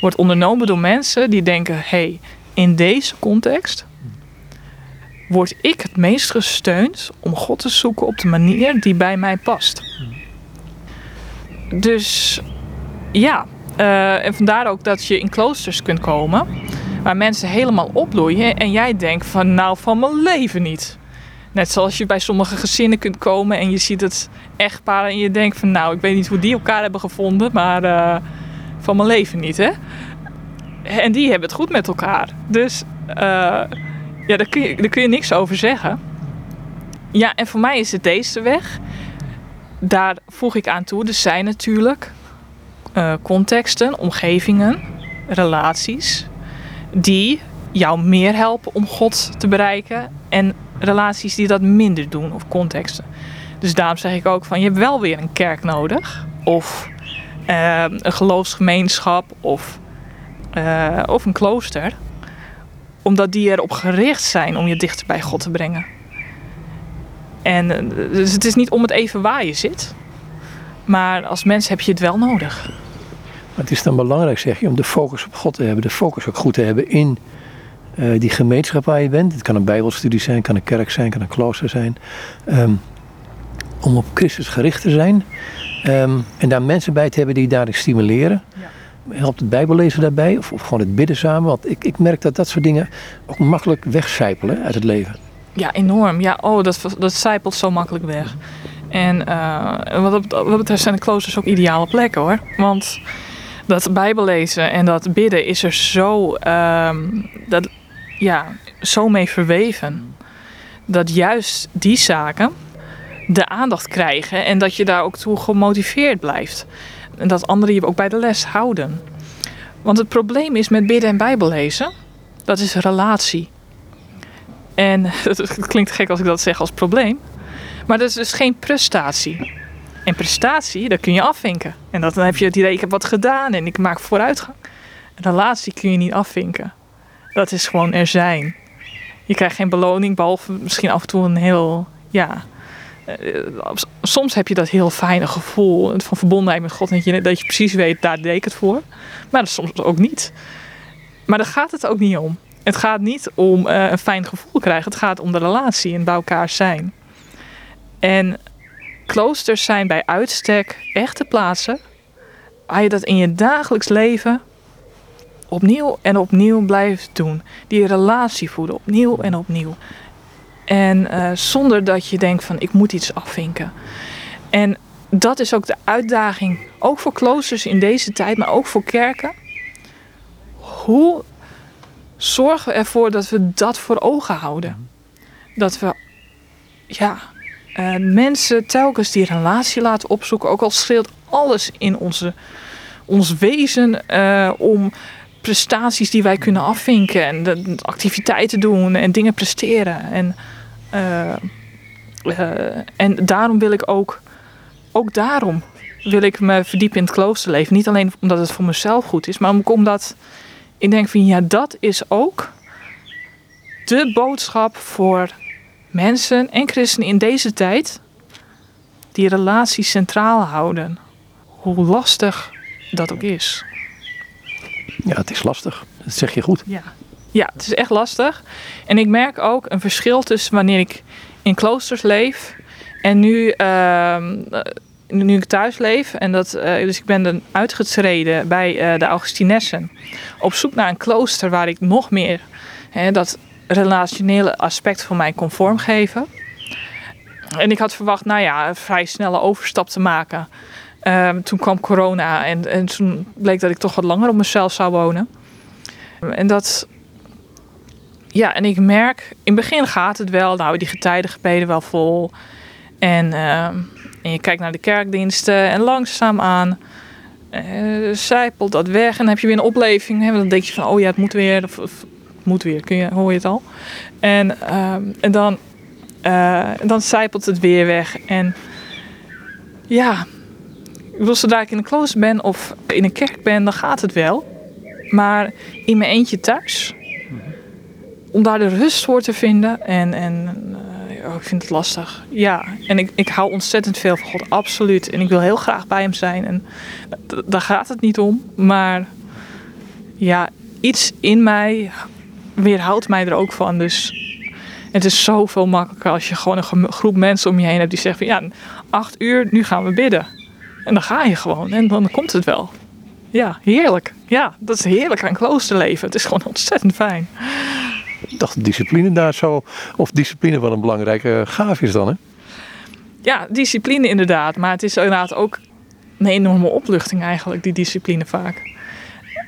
wordt ondernomen door mensen die denken: hé, hey, in deze context word ik het meest gesteund om God te zoeken op de manier die bij mij past. Dus ja, uh, en vandaar ook dat je in kloosters kunt komen waar mensen helemaal opbloeien en jij denkt van nou van mijn leven niet. Net zoals je bij sommige gezinnen kunt komen en je ziet het echtpaar en je denkt van nou ik weet niet hoe die elkaar hebben gevonden, maar uh, van mijn leven niet hè. En die hebben het goed met elkaar. Dus uh, ja, daar kun, je, daar kun je niks over zeggen. Ja, en voor mij is het deze weg. Daar voeg ik aan toe. Er zijn natuurlijk uh, contexten, omgevingen relaties die jou meer helpen om God te bereiken en relaties die dat minder doen of contexten. Dus daarom zeg ik ook van je hebt wel weer een kerk nodig of eh, een geloofsgemeenschap of, eh, of een klooster, omdat die erop gericht zijn om je dichter bij God te brengen. En eh, dus het is niet om het even waar je zit, maar als mens heb je het wel nodig. Maar het is dan belangrijk, zeg je, om de focus op God te hebben, de focus ook goed te hebben in eh, die gemeenschap waar je bent. Het kan een bijbelstudie zijn, kan een kerk zijn, kan een klooster zijn. Ehm, om op Christus gericht te zijn. Ehm, en daar mensen bij te hebben die daarin stimuleren. Ja. Helpt het bijbellezen daarbij? Of, of gewoon het bidden samen? Want ik, ik merk dat dat soort dingen ook makkelijk wegcijpelen uit het leven. Ja, enorm. Ja, oh, dat, dat zijpelt zo makkelijk weg. En eh, wat, dat, wat betreft zijn de kloosters ook ideale plekken hoor. Want dat bijbellezen en dat bidden is er zo, ehm, dat, ja, zo mee verweven. Dat juist die zaken de aandacht krijgen en dat je daar ook toe gemotiveerd blijft. En dat anderen je ook bij de les houden. Want het probleem is met bidden en bijbellezen, dat is relatie. En <laughs> het klinkt gek als ik dat zeg als probleem. Maar dat is dus geen prestatie. En prestatie, dat kun je afvinken. En dat, dan heb je het idee, ik heb wat gedaan en ik maak vooruitgang. Een relatie kun je niet afvinken. Dat is gewoon er zijn. Je krijgt geen beloning, behalve misschien af en toe een heel, ja... eh, soms heb je dat heel fijne gevoel van verbondenheid met God. Dat je, dat je precies weet, daar deed ik het voor. Maar dat soms ook niet. Maar daar gaat het ook niet om. Het gaat niet om eh, een fijn gevoel krijgen. Het gaat om de relatie en bij elkaar zijn. En kloosters zijn bij uitstek echte plaatsen waar je dat in je dagelijks leven opnieuw en opnieuw blijft doen. Die relatie voeden, opnieuw en opnieuw. En eh, zonder dat je denkt van ik moet iets afvinken. En dat is ook de uitdaging, ook voor kloosters in deze tijd, maar ook voor kerken. Hoe zorgen we ervoor dat we dat voor ogen houden? Dat we ja, eh, mensen telkens die relatie laten opzoeken, ook al schreeuwt alles in onze, ons wezen eh, om prestaties die wij kunnen afvinken en activiteiten doen en dingen presteren. En, eh, en daarom wil ik ook, ook daarom wil ik me verdiepen in het kloosterleven. Niet alleen omdat het voor mezelf goed is, maar ook omdat ik denk van ja, dat is ook de boodschap voor mensen en christenen in deze tijd die relaties centraal houden. Hoe lastig dat ook is. Ja, het is lastig. Dat zeg je goed. Ja. ja, het is echt lastig. En ik merk ook een verschil tussen wanneer ik in kloosters leef en nu, ehm, eh, nu ik thuis leef. En dat, eh, dus ik ben dan uitgetreden bij eh, de Augustinessen. Op zoek naar een klooster waar ik nog meer hè, dat relationele aspect voor mij kon vormgeven. En ik had verwacht, nou ja, een vrij snelle overstap te maken. Ehm, toen kwam corona en, en toen bleek dat ik toch wat langer op mezelf zou wonen. En dat. Ja, en ik merk, in het begin gaat het wel, nou, die getijdengebeden wel vol. En, ehm, en je kijkt naar de kerkdiensten en langzaamaan uh, zijpelt dat weg. En dan heb je weer een opleving. Hè, dan denk je van, oh ja, het moet weer. Moet weer, kun je, hoor je het al. En, ehm, en dan, uh, dan zijpelt het weer weg. En ja, ik bedoel, zodra ik in een klooster ben of in een kerk ben, dan gaat het wel. Maar in mijn eentje thuis, om daar de rust voor te vinden en, en uh, oh, ik vind het lastig. Ja, en ik, ik hou ontzettend veel van God, absoluut. En ik wil heel graag bij hem zijn en daar gaat het niet om. Maar ja, iets in mij weerhoudt mij er ook van. Dus het is zoveel makkelijker als je gewoon een groep mensen om je heen hebt die zeggen van ja, acht uur, nu gaan we bidden. En dan ga je gewoon en dan komt het wel. Ja, heerlijk. Ja, dat is heerlijk aan kloosterleven. Het is gewoon ontzettend fijn. Ik dacht discipline daar zo, of discipline wel een belangrijke gaaf is dan hè? Ja, discipline inderdaad. Maar het is inderdaad ook een enorme opluchting eigenlijk, die discipline vaak.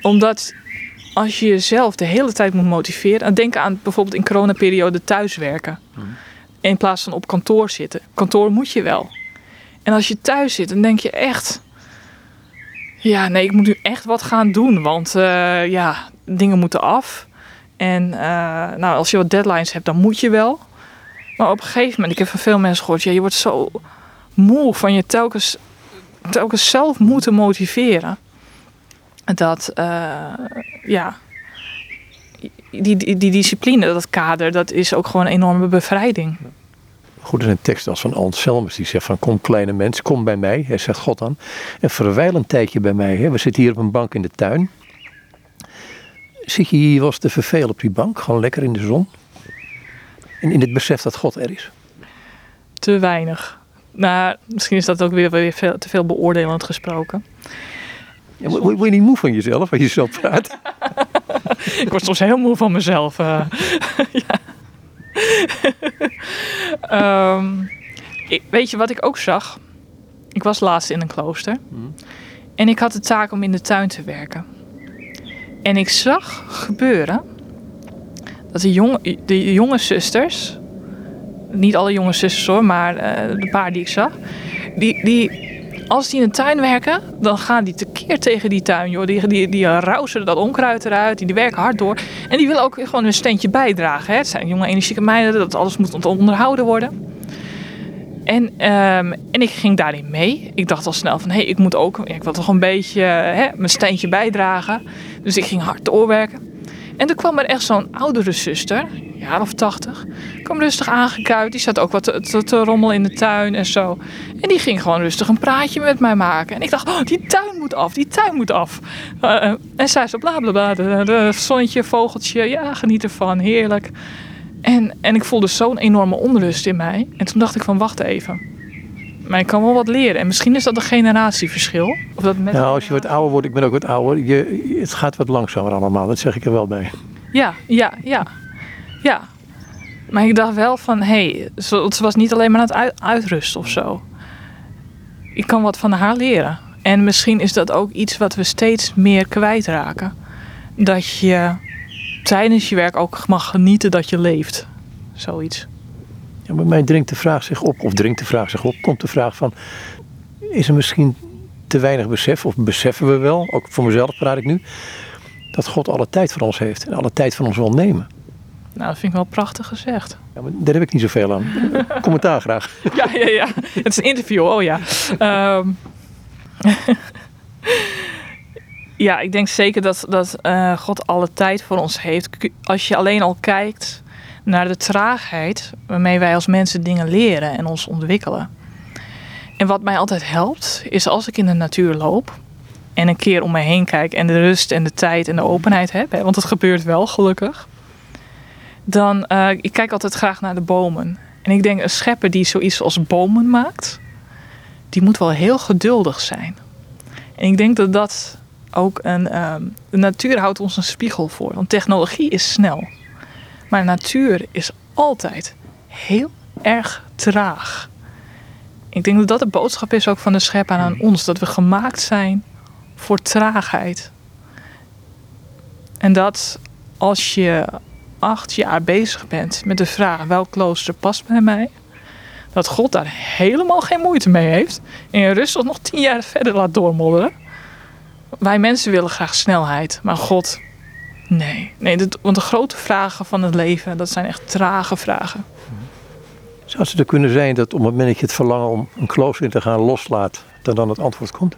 Omdat als je jezelf de hele tijd moet motiveren. Denk aan bijvoorbeeld in coronaperiode thuiswerken. In plaats van op kantoor zitten. Kantoor moet je wel. En als je thuis zit, dan denk je echt... Ja, nee, ik moet nu echt wat gaan doen. Want eh, ja, dingen moeten af. En eh, nou, als je wat deadlines hebt, dan moet je wel. Maar op een gegeven moment, ik heb van veel mensen gehoord... Ja, je wordt zo moe van je telkens, telkens zelf moeten motiveren. Dat, uh, ja... Die, die, die discipline, dat kader, dat is ook gewoon een enorme bevrijding. Goed, er zijn teksten als van Anselmus die zegt van kom kleine mens, kom bij mij. Hij zegt God dan. En verwijl een tijdje bij mij. Hè. We zitten hier op een bank in de tuin. Zit je hier was te vervelen op die bank? Gewoon lekker in de zon? En in het besef dat God er is? Te weinig. Nou, misschien is dat ook weer, weer veel, te veel beoordelend gesproken. Ja, word, je niet moe van jezelf als je zo praat? <laughs> ik word soms heel moe van mezelf. Uh, <laughs> ja. um, <laughs> ik, weet je wat ik ook zag? Ik was laatst in een klooster. Hmm. En ik had de taak om in de tuin te werken. En ik zag gebeuren dat de jonge, de jonge zusters, niet alle jonge zusters hoor, maar uh, de paar die ik zag, die, die, als die in de tuin werken, dan gaan die tekeer tegen die tuin, joh. Die, die, die rousen dat onkruid eruit, die, die werken hard door. En die willen ook gewoon een steentje bijdragen. Hè. Het zijn jonge energieke meiden, dat alles moet onderhouden worden. En, um, en ik ging daarin mee. Ik dacht al snel van, hé, hey, ik moet ook, ik wil toch een beetje hè, mijn steentje bijdragen. Dus ik ging hard doorwerken. En toen kwam er echt zo'n oudere zuster, jaar of tachtig. Kwam rustig aangekuit. Die zat ook wat te, te, rommelen in de tuin en zo. En die ging gewoon rustig een praatje met mij maken. En ik dacht, oh, die tuin moet af, die tuin moet af. Uh, en zij zo bla bla bla. De zonnetje, vogeltje, ja, geniet ervan, heerlijk. En, en ik voelde zo'n enorme onrust in mij. En toen dacht ik van, wacht even. Maar ik kan wel wat leren. En misschien is dat een generatieverschil. Of dat met nou, als je wat ouder wordt, ik ben ook wat ouder. Je, het gaat wat langzamer allemaal, dat zeg ik er wel bij. Ja, ja, ja. Ja. Maar ik dacht wel van, hé, hey, ze, was niet alleen maar aan het uitrusten of zo. Ik kan wat van haar leren. En misschien is dat ook iets wat we steeds meer kwijtraken. Dat je tijdens je werk ook mag genieten dat je leeft. Zoiets. Ja, bij mij dringt de vraag zich op, of dringt de vraag zich op, komt de vraag van: is er misschien te weinig besef, of beseffen we wel, ook voor mezelf praat ik nu, dat God alle tijd voor ons heeft en alle tijd van ons wil nemen? Nou, dat vind ik wel prachtig gezegd. Ja, maar daar heb ik niet zoveel aan. <laughs> Commentaar graag. ja, ja, ja. Het is een interview, oh ja. Um, <laughs> ja, ik denk zeker dat, dat uh, God alle tijd voor ons heeft. Als je alleen al kijkt naar de traagheid waarmee wij als mensen dingen leren en ons ontwikkelen. En wat mij altijd helpt, is als ik in de natuur loop en een keer om me heen kijk en de rust en de tijd en de openheid heb, want het gebeurt wel gelukkig, dan uh, ik kijk altijd graag naar de bomen. En ik denk een schepper die zoiets als bomen maakt, die moet wel heel geduldig zijn. En ik denk dat dat ook een. Um, de natuur houdt ons een spiegel voor. Want technologie is snel. Maar natuur is altijd heel erg traag. Ik denk dat dat de boodschap is ook van de schepper aan hmm. ons. Dat we gemaakt zijn voor traagheid. En dat als je acht jaar bezig bent met de vraag welk klooster past bij mij, dat God daar helemaal geen moeite mee heeft en je rustig nog tien jaar verder laat doormodderen. Wij mensen willen graag snelheid, maar God Nee, nee want de grote vragen van het leven, dat zijn echt trage vragen. Zou het er kunnen zijn dat op het moment dat je het verlangen om een klooster in te gaan loslaat, dat dan het antwoord komt?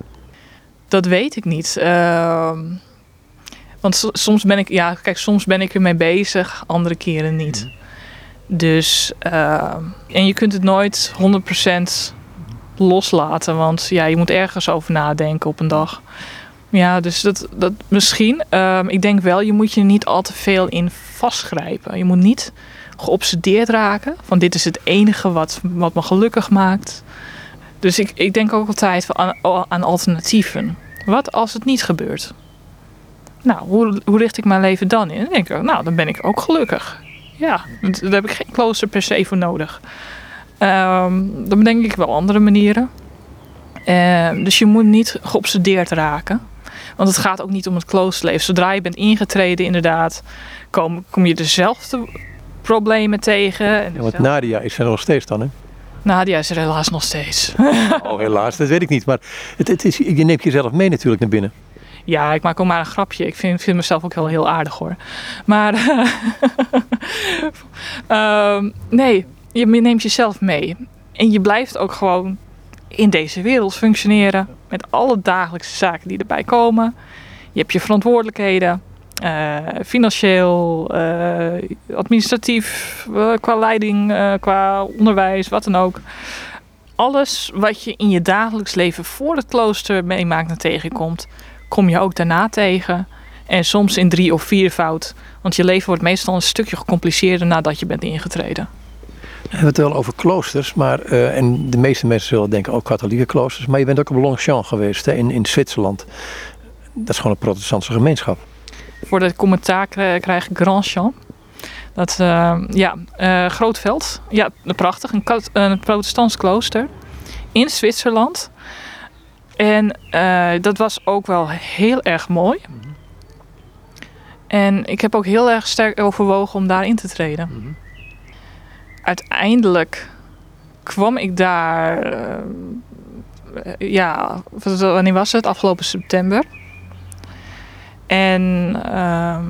Dat weet ik niet. Uh, want soms ben ik, ja, kijk, soms ben ik ermee bezig, andere keren niet. Mhm. Dus, uh, en je kunt het nooit 100% loslaten, want ja, je moet ergens over nadenken op een dag. Ja, dus dat, dat misschien. Um, ik denk wel, je moet je niet al te veel in vastgrijpen. Je moet niet geobsedeerd raken van dit is het enige wat, wat me gelukkig maakt. Dus ik, ik denk ook altijd aan, aan alternatieven. Wat als het niet gebeurt? Nou, hoe, hoe richt ik mijn leven dan in? Dan denk ik, nou, dan ben ik ook gelukkig. Ja, daar heb ik geen klooster per se voor nodig. Um, dan bedenk ik wel andere manieren. Uh, dus je moet niet geobsedeerd raken. Want het gaat ook niet om het kloosterleven. Zodra je bent ingetreden, inderdaad, kom, kom je dezelfde problemen tegen. En ja, want Nadia is er nog steeds dan, hè? Nadia is er helaas nog steeds. <laughs> Oh, helaas, dat weet ik niet. Maar het, het is, je neemt jezelf mee natuurlijk naar binnen. Ja, ik maak ook maar een grapje. Ik vind, vind mezelf ook wel heel aardig hoor. Maar <laughs> ehm, nee, je neemt jezelf mee. En je blijft ook gewoon in deze wereld functioneren. Met alle dagelijkse zaken die erbij komen. Je hebt je verantwoordelijkheden. eh, financieel, eh, administratief, eh, qua leiding, qua onderwijs, wat dan ook. Alles wat je in je dagelijks leven voor het klooster meemaakt en tegenkomt, kom je ook daarna tegen. En soms in drie of viervoud. Want je leven wordt meestal een stukje gecompliceerder nadat je bent ingetreden. We hebben het wel over kloosters, maar, eh, en de meeste mensen zullen denken ook katholieke kloosters. Maar je bent ook op Longchamp geweest hè, in, in Zwitserland. Dat is gewoon een protestantse gemeenschap. Voor de commentaar kri- krijg ik Grand Champ. Dat, eh, ja, groot veld. Ja, prachtig. Een, een protestants klooster in Zwitserland. En dat was ook wel heel erg mooi. En ik heb ook heel erg sterk overwogen om daarin te treden. Uiteindelijk kwam ik daar, eh, ja, wanneer was het? Afgelopen september. En ehm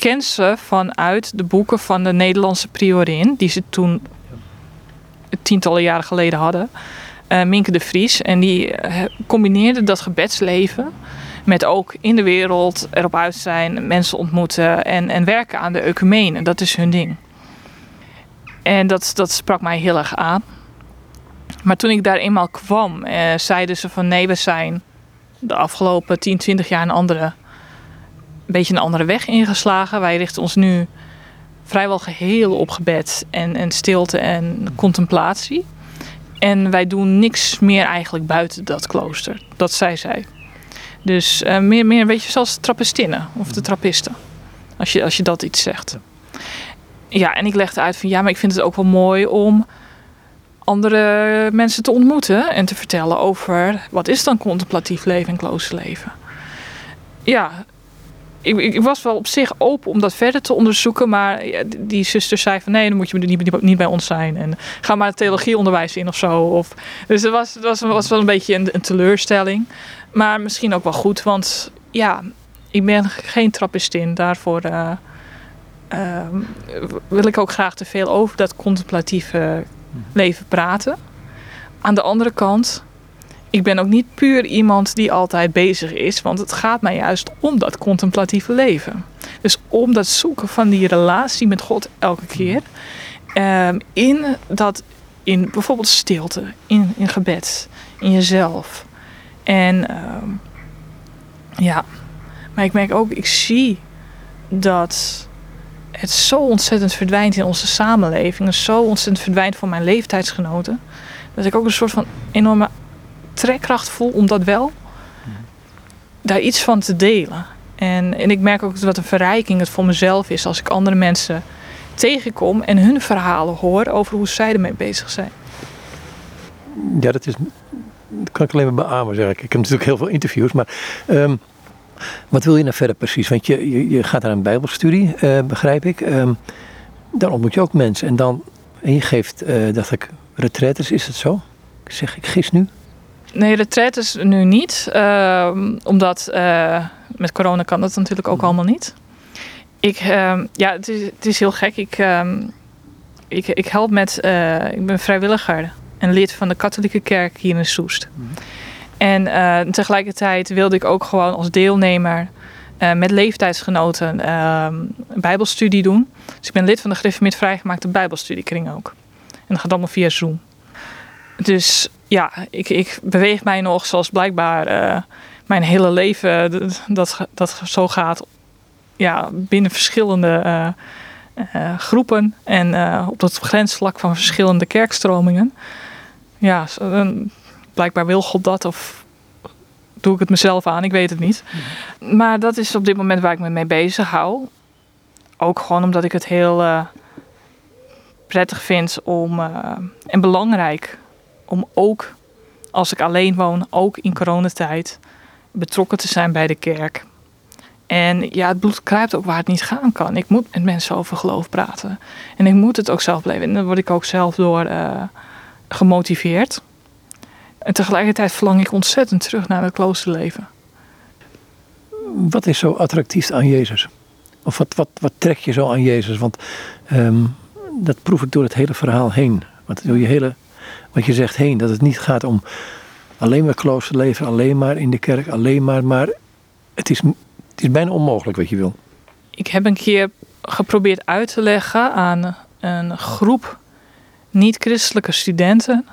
ken ze vanuit de boeken van de Nederlandse priorin, die ze toen tientallen jaren geleden hadden, eh, Minke de Vries. En die eh, combineerde dat gebedsleven met ook in de wereld erop uit zijn, mensen ontmoeten en, en werken aan de ecumene. Dat is hun ding. En dat, dat sprak mij heel erg aan. Maar toen ik daar eenmaal kwam, eh, zeiden ze van nee, we zijn de afgelopen 10, 20 jaar een andere, een beetje een andere weg ingeslagen. Wij richten ons nu vrijwel geheel op gebed en, en stilte en contemplatie. En wij doen niks meer eigenlijk buiten dat klooster. Dat zei zij. Dus eh, meer, meer een beetje zoals de trappistinnen of de trappisten. Als je, als je dat iets zegt. Ja, en ik legde uit van ja, maar ik vind het ook wel mooi om andere mensen te ontmoeten en te vertellen over wat is dan contemplatief leven en kloosterleven. Ja, ik, ik was wel op zich open om dat verder te onderzoeken, maar die- zuster zei van nee, dan moet je niet, niet, bij ons zijn en ga maar het theologieonderwijs in of zo. Of, dus het was, was, was wel een beetje een, een teleurstelling, maar misschien ook wel goed, want ja, ik ben geen trappistin. Daarvoor eh, ehm, wil ik ook graag te veel over dat contemplatieve leven praten. Aan de andere kant, ik ben ook niet puur iemand die altijd bezig is, want het gaat mij juist om dat contemplatieve leven. Dus om dat zoeken van die relatie met God elke keer. ehm, in dat, in bijvoorbeeld stilte, in, in gebed, in jezelf. En ehm, ja, maar ik merk ook, ik zie dat het zo ontzettend verdwijnt in onze samenleving. En zo ontzettend verdwijnt van mijn leeftijdsgenoten. Dat ik ook een soort van enorme trekkracht voel om dat wel daar iets van te delen. En, en ik merk ook wat een verrijking het voor mezelf is als ik andere mensen tegenkom en hun verhalen hoor over hoe zij ermee bezig zijn. Ja, dat is. Kan ik alleen maar beamen, zeg ik. Ik heb natuurlijk heel veel interviews, maar. ehm, wat wil je nou verder precies? Want je, je, je gaat naar een Bijbelstudie, eh, begrijp ik. Ehm, dan ontmoet je ook mensen. En dan. En je geeft, eh, dacht ik, retraites, is het zo? Zeg ik gis nu? Nee, retreat is nu niet. ehm, omdat eh, met corona kan dat natuurlijk ook allemaal niet. Ik, ehm, ja, het is, het is heel gek. Ik, ik, ik help met, ik ben vrijwilliger en lid van de katholieke kerk hier in Soest. En eh, tegelijkertijd wilde ik ook gewoon als deelnemer eh, met leeftijdsgenoten ehm, een bijbelstudie doen. Dus ik ben lid van de gereformeerd vrijgemaakte bijbelstudiekring ook. En dat gaat allemaal via Zoom. Dus ja, ik, ik beweeg mij nog zoals blijkbaar eh, mijn hele leven dat, dat zo gaat. Ja, binnen verschillende groepen en op het grensvlak van verschillende kerkstromingen. Ja, blijkbaar wil God dat of doe ik het mezelf aan, ik weet het niet. Maar dat is op dit moment waar ik me mee bezig hou. Ook gewoon omdat ik het heel eh, prettig vind om, eh, en belangrijk om ook als ik alleen woon, ook in coronatijd, betrokken te zijn bij de kerk. En ja, het bloed kruipt ook waar het niet gaan kan. Ik moet met mensen over geloof praten. En ik moet het ook zelf beleven. En dan word ik ook zelf door, eh, gemotiveerd. En tegelijkertijd verlang ik ontzettend terug naar het kloosterleven. Wat is zo attractief aan Jezus? Of wat, wat, wat trek je zo aan Jezus? Want ehm, dat proef ik door het hele verhaal heen. Want door je hele, wat je zegt heen, dat het niet gaat om alleen maar kloosterleven, alleen maar in de kerk, alleen maar. Maar het is, het is bijna onmogelijk wat je wil. Ik heb een keer geprobeerd uit te leggen aan een groep niet-christelijke studenten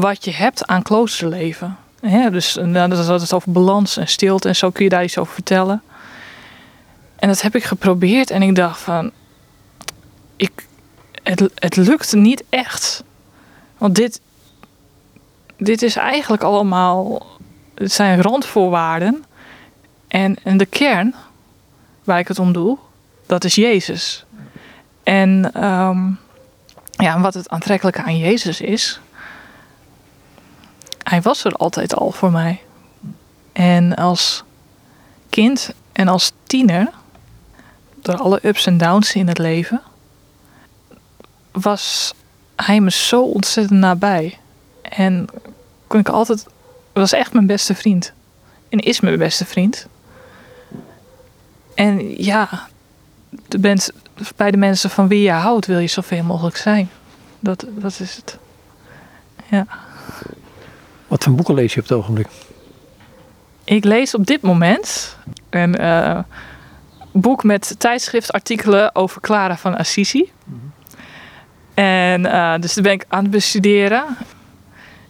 wat je hebt aan kloosterleven. He, dus nou, dat is het over balans en stilte en zo kun je daar iets over vertellen. En dat heb ik geprobeerd en ik dacht van, ik, het, het lukt niet echt. Want dit, dit is eigenlijk allemaal, het zijn randvoorwaarden. En, en de kern, waar ik het om doe, dat is Jezus. En um, ja, wat het aantrekkelijke aan Jezus is, hij was er altijd al voor mij. En als kind en als tiener, door alle ups en downs in het leven, was hij me zo ontzettend nabij. En kon ik altijd, was echt mijn beste vriend. En is mijn beste vriend. En ja, de mens, bij de mensen van wie je houdt, wil je zoveel mogelijk zijn. Dat, dat is het. Ja. Wat voor boeken lees je op het ogenblik? Ik lees op dit moment een uh, boek met tijdschriftartikelen over Clara van Assisi. En uh, dus daar ben ik aan het bestuderen.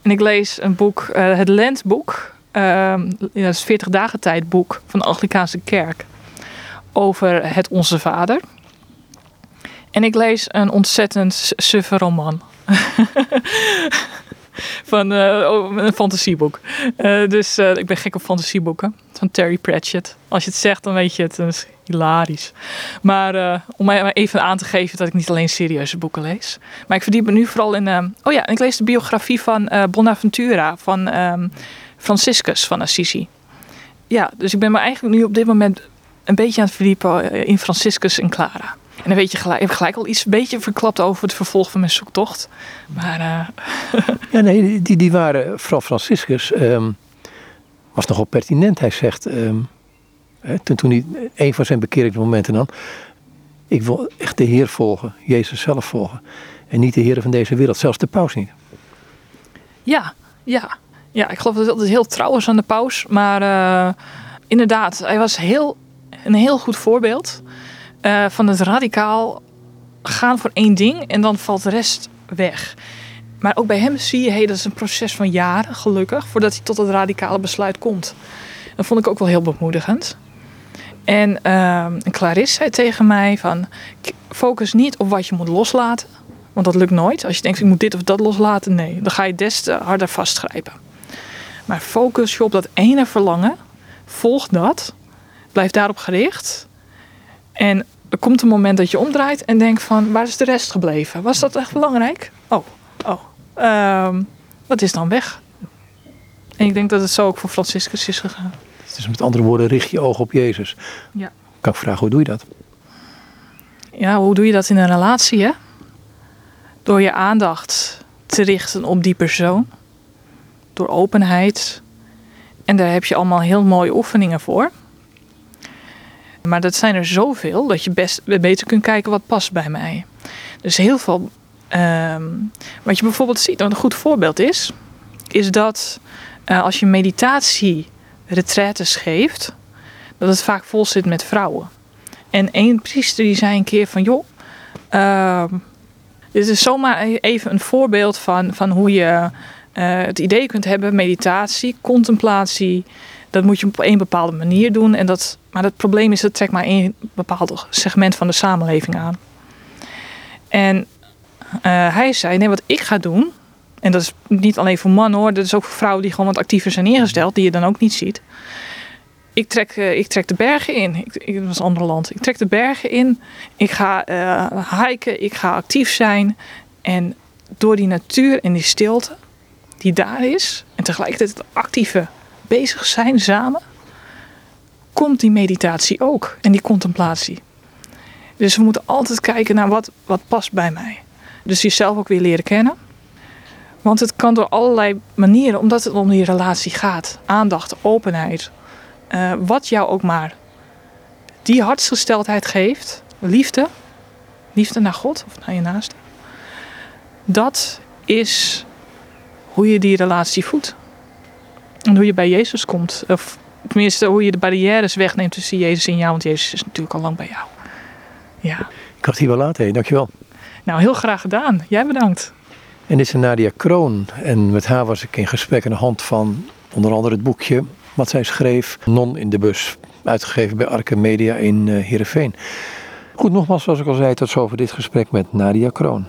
En ik lees een boek, uh, het Lentboek. Uh, dat is 40 dagen tijdboek van de Anglikaanse kerk. Over het Onze Vader. En ik lees een ontzettend suffe roman. <laughs> van uh, een fantasieboek. Uh, dus uh, ik ben gek op fantasieboeken. Van Terry Pratchett. Als je het zegt, dan weet je het. Dat is hilarisch. Maar om mij even aan te geven dat ik niet alleen serieuze boeken lees. Maar ik verdiep me nu vooral in... oh ja, ik lees de biografie van Bonaventura. Van um, Franciscus van Assisi. Ja, dus ik ben me eigenlijk nu op dit moment een beetje aan het verdiepen in Franciscus en Clara. En dan weet je gelijk, heb ik gelijk al iets een beetje verklapt over het vervolg van mijn zoektocht. Maar. Uh... <laughs> ja, nee, die, die waren. Vooral Franciscus um, was nogal pertinent. Hij zegt. Um, toen, toen hij een van zijn bekeringsmomenten dan. Ik wil echt de Heer volgen, Jezus zelf volgen. En niet de Heer van deze wereld, zelfs de paus niet. Ja, ja. Ja, ik geloof dat het heel trouw is aan de paus. Maar uh, inderdaad, hij was heel, een heel goed voorbeeld. Uh, van het radicaal gaan voor één ding en dan valt de rest weg. Maar ook bij hem zie je, hey, dat is een proces van jaren, gelukkig, voordat hij tot het radicale besluit komt. Dat vond ik ook wel heel bemoedigend. En uh, Clarisse zei tegen mij van, focus niet op wat je moet loslaten. Want dat lukt nooit. Als je denkt, ik moet dit of dat loslaten, nee. Dan ga je des te harder vastgrijpen. Maar focus je op dat ene verlangen. Volg dat. Blijf daarop gericht. En er komt een moment dat je omdraait en denkt van waar is de rest gebleven? Was dat echt belangrijk? Oh, oh. Um, wat is dan weg? En ik denk dat het zo ook voor Franciscus is gegaan. Dus met andere woorden, richt je oog op Jezus. Ja. Kan ik vragen, hoe doe je dat? Ja, hoe doe je dat in een relatie, hè? Door je aandacht te richten op die persoon. Door openheid. En daar heb je allemaal heel mooie oefeningen voor. Maar dat zijn er zoveel dat je best beter kunt kijken wat past bij mij. Dus heel veel. Um, wat je bijvoorbeeld ziet, een goed voorbeeld is, is dat uh, als je meditatie retraites geeft, dat het vaak vol zit met vrouwen. En één priester die zei een keer van joh, uh, dit is zomaar e-, even een voorbeeld van, van hoe je uh, het idee kunt hebben, meditatie, contemplatie, dat moet je op een bepaalde manier doen. En dat, maar het probleem is, het trekt maar één bepaald segment van de samenleving aan. En uh, hij zei, nee, wat ik ga doen, en dat is niet alleen voor mannen hoor, dat is ook voor vrouwen die gewoon wat actiever zijn ingesteld, die je dan ook niet ziet. Ik trek, uh, ik trek de bergen in. Ik, dat was een ander land. Ik trek de bergen in. Ik ga uh, hiken. Ik ga actief zijn. En door die natuur en die stilte die daar is, en tegelijkertijd het actieve bezig zijn samen, komt die meditatie ook en die contemplatie. Dus we moeten altijd kijken naar wat, wat past bij mij. Dus jezelf ook weer leren kennen. Want het kan door allerlei manieren, omdat het om die relatie gaat. Aandacht, openheid. eh, wat jou ook maar die hartsgesteldheid geeft. Liefde. Liefde naar God of naar je naaste. Dat is hoe je die relatie voedt. En hoe je bij Jezus komt. Of tenminste, hoe je de barrières wegneemt tussen Jezus en jou. Want Jezus is natuurlijk al lang bij jou. Ja. Ik had het hier wel laten, hé. dankjewel. Nou, heel graag gedaan. Jij bedankt. En dit is Nadia Kroon. En met haar was ik in gesprek aan de hand van onder andere het boekje wat zij schreef, Non in de bus. Uitgegeven bij Arke Media in uh, Heerenveen. Goed, nogmaals, zoals ik al zei, tot zover dit gesprek met Nadia Kroon.